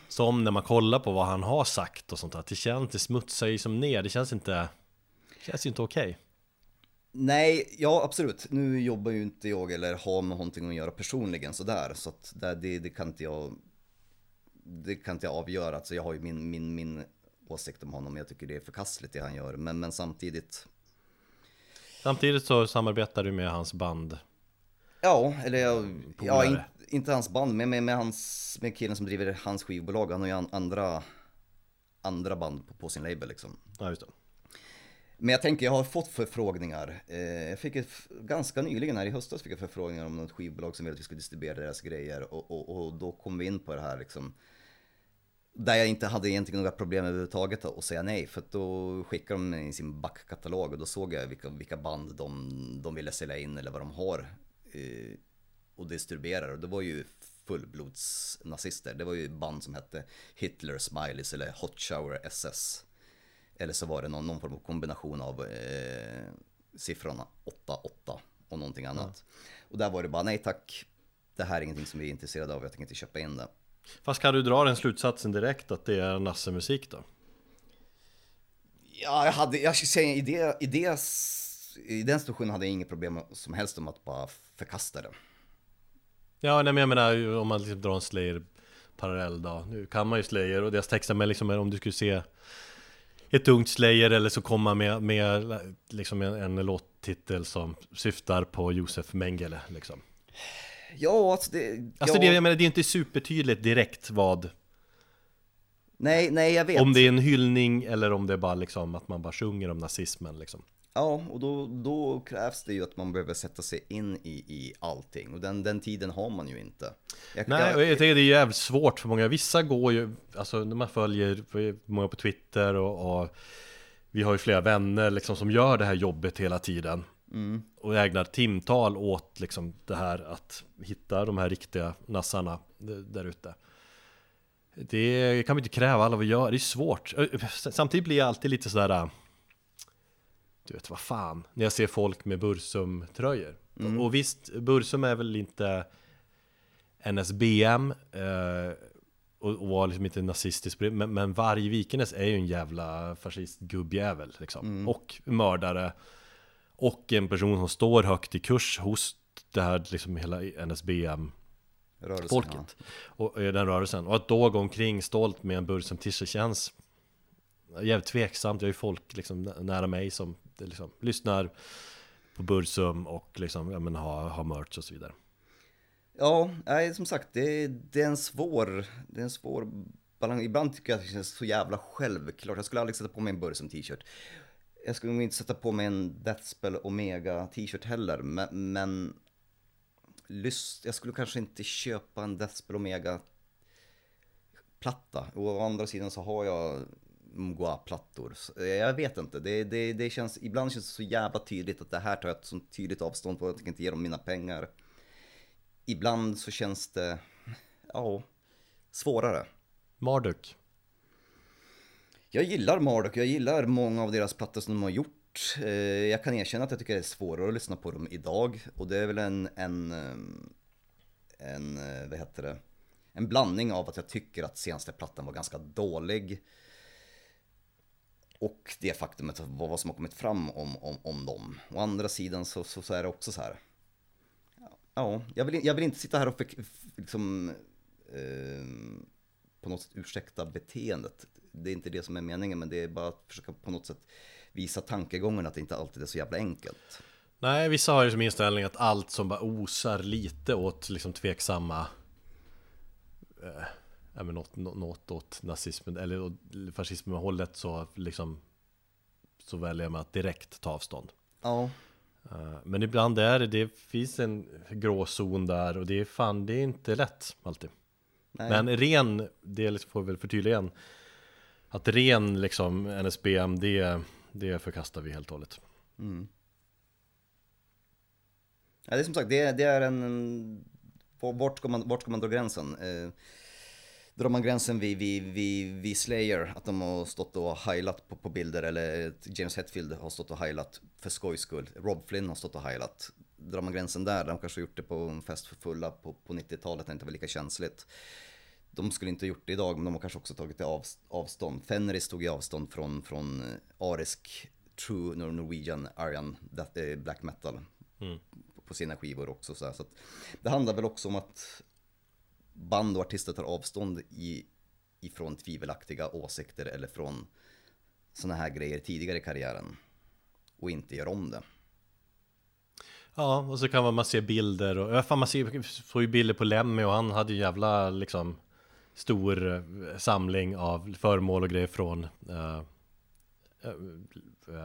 Som när man kollar på vad han har sagt och sånt där Det känns, det smutsar ju som ner Det känns inte känns ju inte okej Nej, ja absolut. Nu jobbar ju inte jag eller har med någonting att göra personligen sådär. Så att det, det, kan inte jag Det kan inte jag avgöra. Alltså jag har ju min, min, min åsikt om honom. Jag tycker det är förkastligt det han gör. Men, men samtidigt Samtidigt så samarbetar du med hans band Ja, eller jag, ja, in, inte hans band, men med, med, hans, med killen som driver hans skivbolag. Han har ju an, andra, andra band på, på sin label liksom. Ja, just det. Men jag tänker, jag har fått förfrågningar. Eh, jag fick ett, ganska nyligen här i höstas fick jag förfrågningar om något skivbolag som ville att vi skulle distribuera deras grejer. Och, och, och då kom vi in på det här liksom. Där jag inte hade egentligen några problem överhuvudtaget att säga nej. För att då skickade de mig i sin backkatalog och då såg jag vilka, vilka band de, de ville sälja in eller vad de har. Eh, och distribuerar. Och det var ju fullblodsnazister. Det var ju band som hette Hitler Smileys eller Hot Shower SS. Eller så var det någon, någon form av kombination av eh, siffrorna 8-8 och någonting annat. Och där var det bara nej tack. Det här är ingenting som vi är intresserade av. Jag tänker inte köpa in det. Fast kan du dra den slutsatsen direkt att det är Nasse-musik då? Ja, jag hade, jag skulle säga i, det, i, det, i den situationen hade jag inget problem som helst om att bara förkasta det. Ja, nej, men jag menar om man liksom drar en Slayer-parallell då Nu kan man ju Slayer och deras texter, men liksom om du skulle se ett ungt Slayer eller så komma med, med liksom en, en låttitel som syftar på Josef Mengele liksom. Ja, alltså det... Alltså ja, det, jag menar, det är inte supertydligt direkt vad nej, nej, jag vet. Om det är en hyllning eller om det är bara liksom att man bara sjunger om nazismen liksom Ja, och då, då krävs det ju att man behöver sätta sig in i, i allting. Och den, den tiden har man ju inte. Jag, Nej, jag, jag tycker det är jävligt svårt för många. Vissa går ju, alltså när man följer många på Twitter och, och Vi har ju flera vänner liksom som gör det här jobbet hela tiden. Och ägnar timtal åt liksom det här att hitta de här riktiga nassarna där ute. Det kan man inte kräva alla att göra, det är svårt. Samtidigt blir jag alltid lite sådär Du vet vad fan, när jag ser folk med Bursum-tröjor. Och visst, Bursum är väl inte NSBM eh, och, och var liksom inte nazistisk men, men varje Vikernes är ju en jävla fascistgubbjävel liksom. Och mördare. Och en person som står högt i kurs hos det här liksom hela NSBM rörelsen, folket. och eh, den rörelsen. Och att då gå omkring stolt med en Bursum t-shirt känns jävligt tveksamt. Jag har ju folk liksom nä- nära mig som Eh, liksom lyssnar på Bursum och liksom, ja men har, har merch och så vidare. Ja, nej, som sagt, det, det är en svår, det är en svår balans. Ibland tycker jag att det känns så jävla självklart. Jag skulle aldrig sätta på mig en Bursum t-shirt. Jag skulle nog inte sätta på mig en Deathspell Omega t-shirt heller, men, men lyst, jag skulle kanske inte köpa en Deathspell Omega platta. Och å andra sidan så har jag Mgwa-plattor. Så Jag vet inte, det, det, det känns, ibland känns det så jävla tydligt att det här tar jag ett sånt tydligt avstånd på, jag tänker inte ge dem mina pengar. Ibland så känns det, ja, svårare. Marduk. Jag gillar Marduk, jag gillar många av deras plattor som de har gjort. Eh, Jag kan erkänna att jag tycker det är svårare att lyssna på dem idag. Och det är väl en, en, ehm, en, eh, vad heter det? En blandning av att jag tycker att senaste plattan var ganska dålig. Och det faktumet vad vad som har kommit fram om, om, om dem. Å andra sidan så, så, så är det också så här. Ja, jag vill, jag vill inte sitta här och för, liksom, eh, på något sätt ursäkta beteendet. Det är inte det som är meningen, men det är bara att försöka på något sätt visa tankegången att det inte alltid är så jävla enkelt. Nej, vissa har ju som inställning att allt som bara osar lite åt liksom tveksamma eh, ja, men något, nå- något åt nazismen eller fascismen hållet så liksom så väljer man att direkt ta avstånd. Ja, Eh, Men ibland är det, det finns en gråzon där och det är fan, det är inte lätt alltid. nej. Men ren, det liksom får vi väl förtydliga igen Att ren liksom NSBM, det, det förkastar vi helt och hållet Ja, det är som sagt, det, det är en... en- Vart ska man, vart ska man dra gränsen? Eh, drar man gränsen vid, vid, vid, vid Slayer, att de har stått och heilat på, på bilder, eller James Hetfield har stått och heilat för skojs skull. Rob Flynn har stått och heilat. Drar man gränsen där, de kanske har gjort det på en fest för fulla på, på 90-talet när det inte var lika känsligt. De skulle inte ha gjort det idag, men de har kanske också tagit av, avstånd. Fenris tog avstånd från, från eh, arisk, true Nor- Norwegian, Aryan, eh, black metal på sina skivor också. Så, så det handlar väl också om att band och artister tar avstånd i, ifrån tvivelaktiga åsikter eller från sådana här grejer tidigare i karriären och inte gör om det. Ja, och så kan man se bilder och, ja, fan man ser, får ju bilder på Lemmy och han hade ju jävla liksom stor eh, samling av föremål och grejer från eh,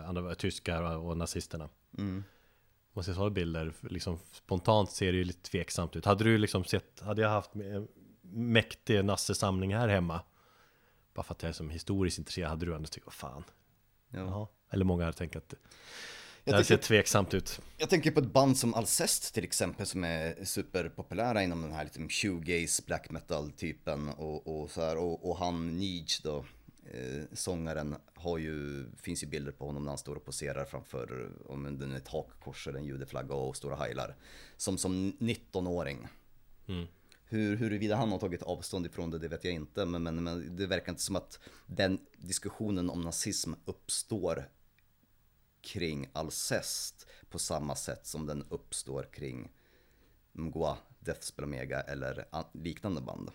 andra tyskar och nazisterna. Mm. Man ser sådana bilder, liksom spontant ser det ju lite tveksamt ut. Hade du liksom sett, hade jag haft mäktig nassesamling här hemma? Bara för att jag är som historiskt intresserad, hade du ändå tyckt, vad fan? Ja. Jaha. Eller många hade tänkt att det Jag här ser tveksamt ut. Jag tänker på ett band som Alcest till exempel som är superpopulära inom den här liksom shoegaze black metal typen och, och så här och, och han Nige då eh, sångaren har ju, finns ju bilder på honom när han står och poserar framför om den är ett hakkors eller en judeflagga och stora heilar som som 19-åring. Hur, huruvida han har tagit avstånd ifrån det, det vet jag inte. Men, men, men det verkar inte som att den diskussionen om nazism uppstår kring Alcest på samma sätt som den uppstår kring Mgwa, Deathspell Omega eller an- liknande band.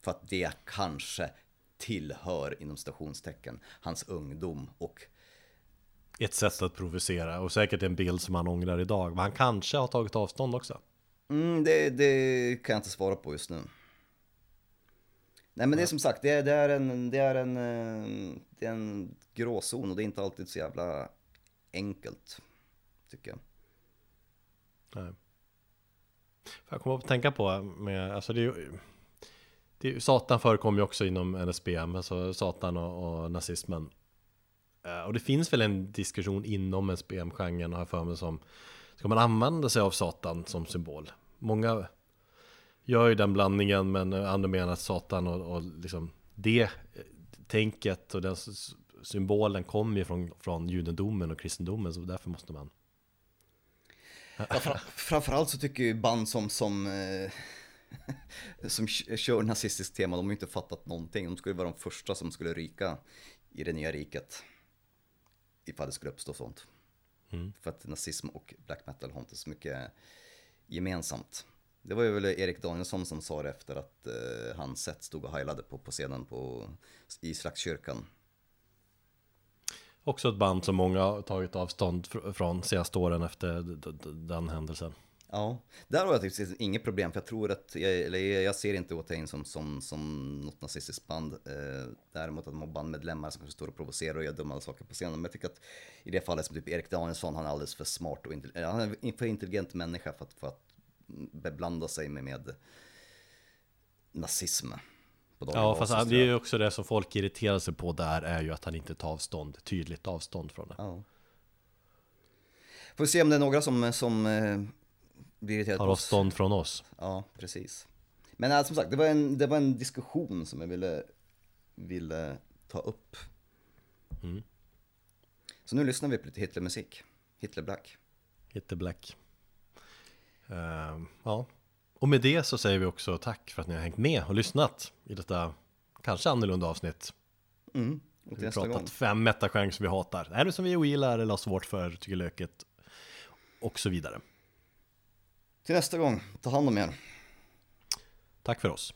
För att det kanske tillhör inom stationstecken hans ungdom och Ett sätt att provocera och säkert en bild som han ångrar idag. Men han kanske har tagit avstånd också. Mm, det, det kan jag inte svara på just nu. Nej men det är som sagt, det är, det är, en, det är, en, eh, det är en gråzon och det är inte alltid så jävla enkelt. Tycker jag. Nej. Jag upp och tänka på med, alltså det är ju, det Satan förekommer ju också inom NSBM, alltså Satan och, och nazismen. Eh, och det finns väl en diskussion inom NSBM-genren, har jag för mig som Ska man använda sig av Satan som symbol? Många gör ju den blandningen men andra menar att Satan och, och liksom det eh, tänket och den symbolen kommer ju från, från judendomen och kristendomen så därför måste man Framför, framförallt så tycker ju band som, som, eh, <laughs> som kör nazistiskt tema, de har ju inte fattat någonting. De skulle vara de första som skulle ryka i det nya riket. Ifall det skulle uppstå sånt. För att nazism och black metal har inte så mycket gemensamt. Det var ju väl Erik Danielsson som sa det efter att eh, han sett stod och heilade på, på scenen på, i Slagskyrkan. Också ett band som många har tagit avstånd fr- från senaste åren efter den händelsen. Ja, där har jag faktiskt inget problem för jag tror att, jag, eller jag ser inte Watain som, som, som något nazistiskt band. Eh, däremot att de har bandmedlemmar som kanske står och provocerar och gör dumma saker på scenen. Men jag tycker att i det fallet som typ Erik Danielsson, han är alldeles för smart och intelligent, han är en för intelligent människa för att, för att beblanda sig med, med nazism. Ja, basis, fast det är ju också det som folk irriterar sig på där är ju att han inte tar avstånd, tydligt avstånd från det. Ja. Får vi se om det är några som, som eh, blir irriterade Tar avstånd från oss. Ja, precis. Men äh, som sagt, det var, en, det var en diskussion som jag ville, ville ta upp. Så nu lyssnar vi på lite Hitlermusik. Hitler Black. Hitler Black. Ehm, ja, och med det så säger vi också tack för att ni har hängt med och lyssnat i detta kanske annorlunda avsnitt. Mm. Och Vi har pratat gång. fem metagenrer som vi hatar. Är det som vi ogillar eller har svårt för, tycker löket och så vidare. Till nästa gång, ta hand om er. Tack för oss.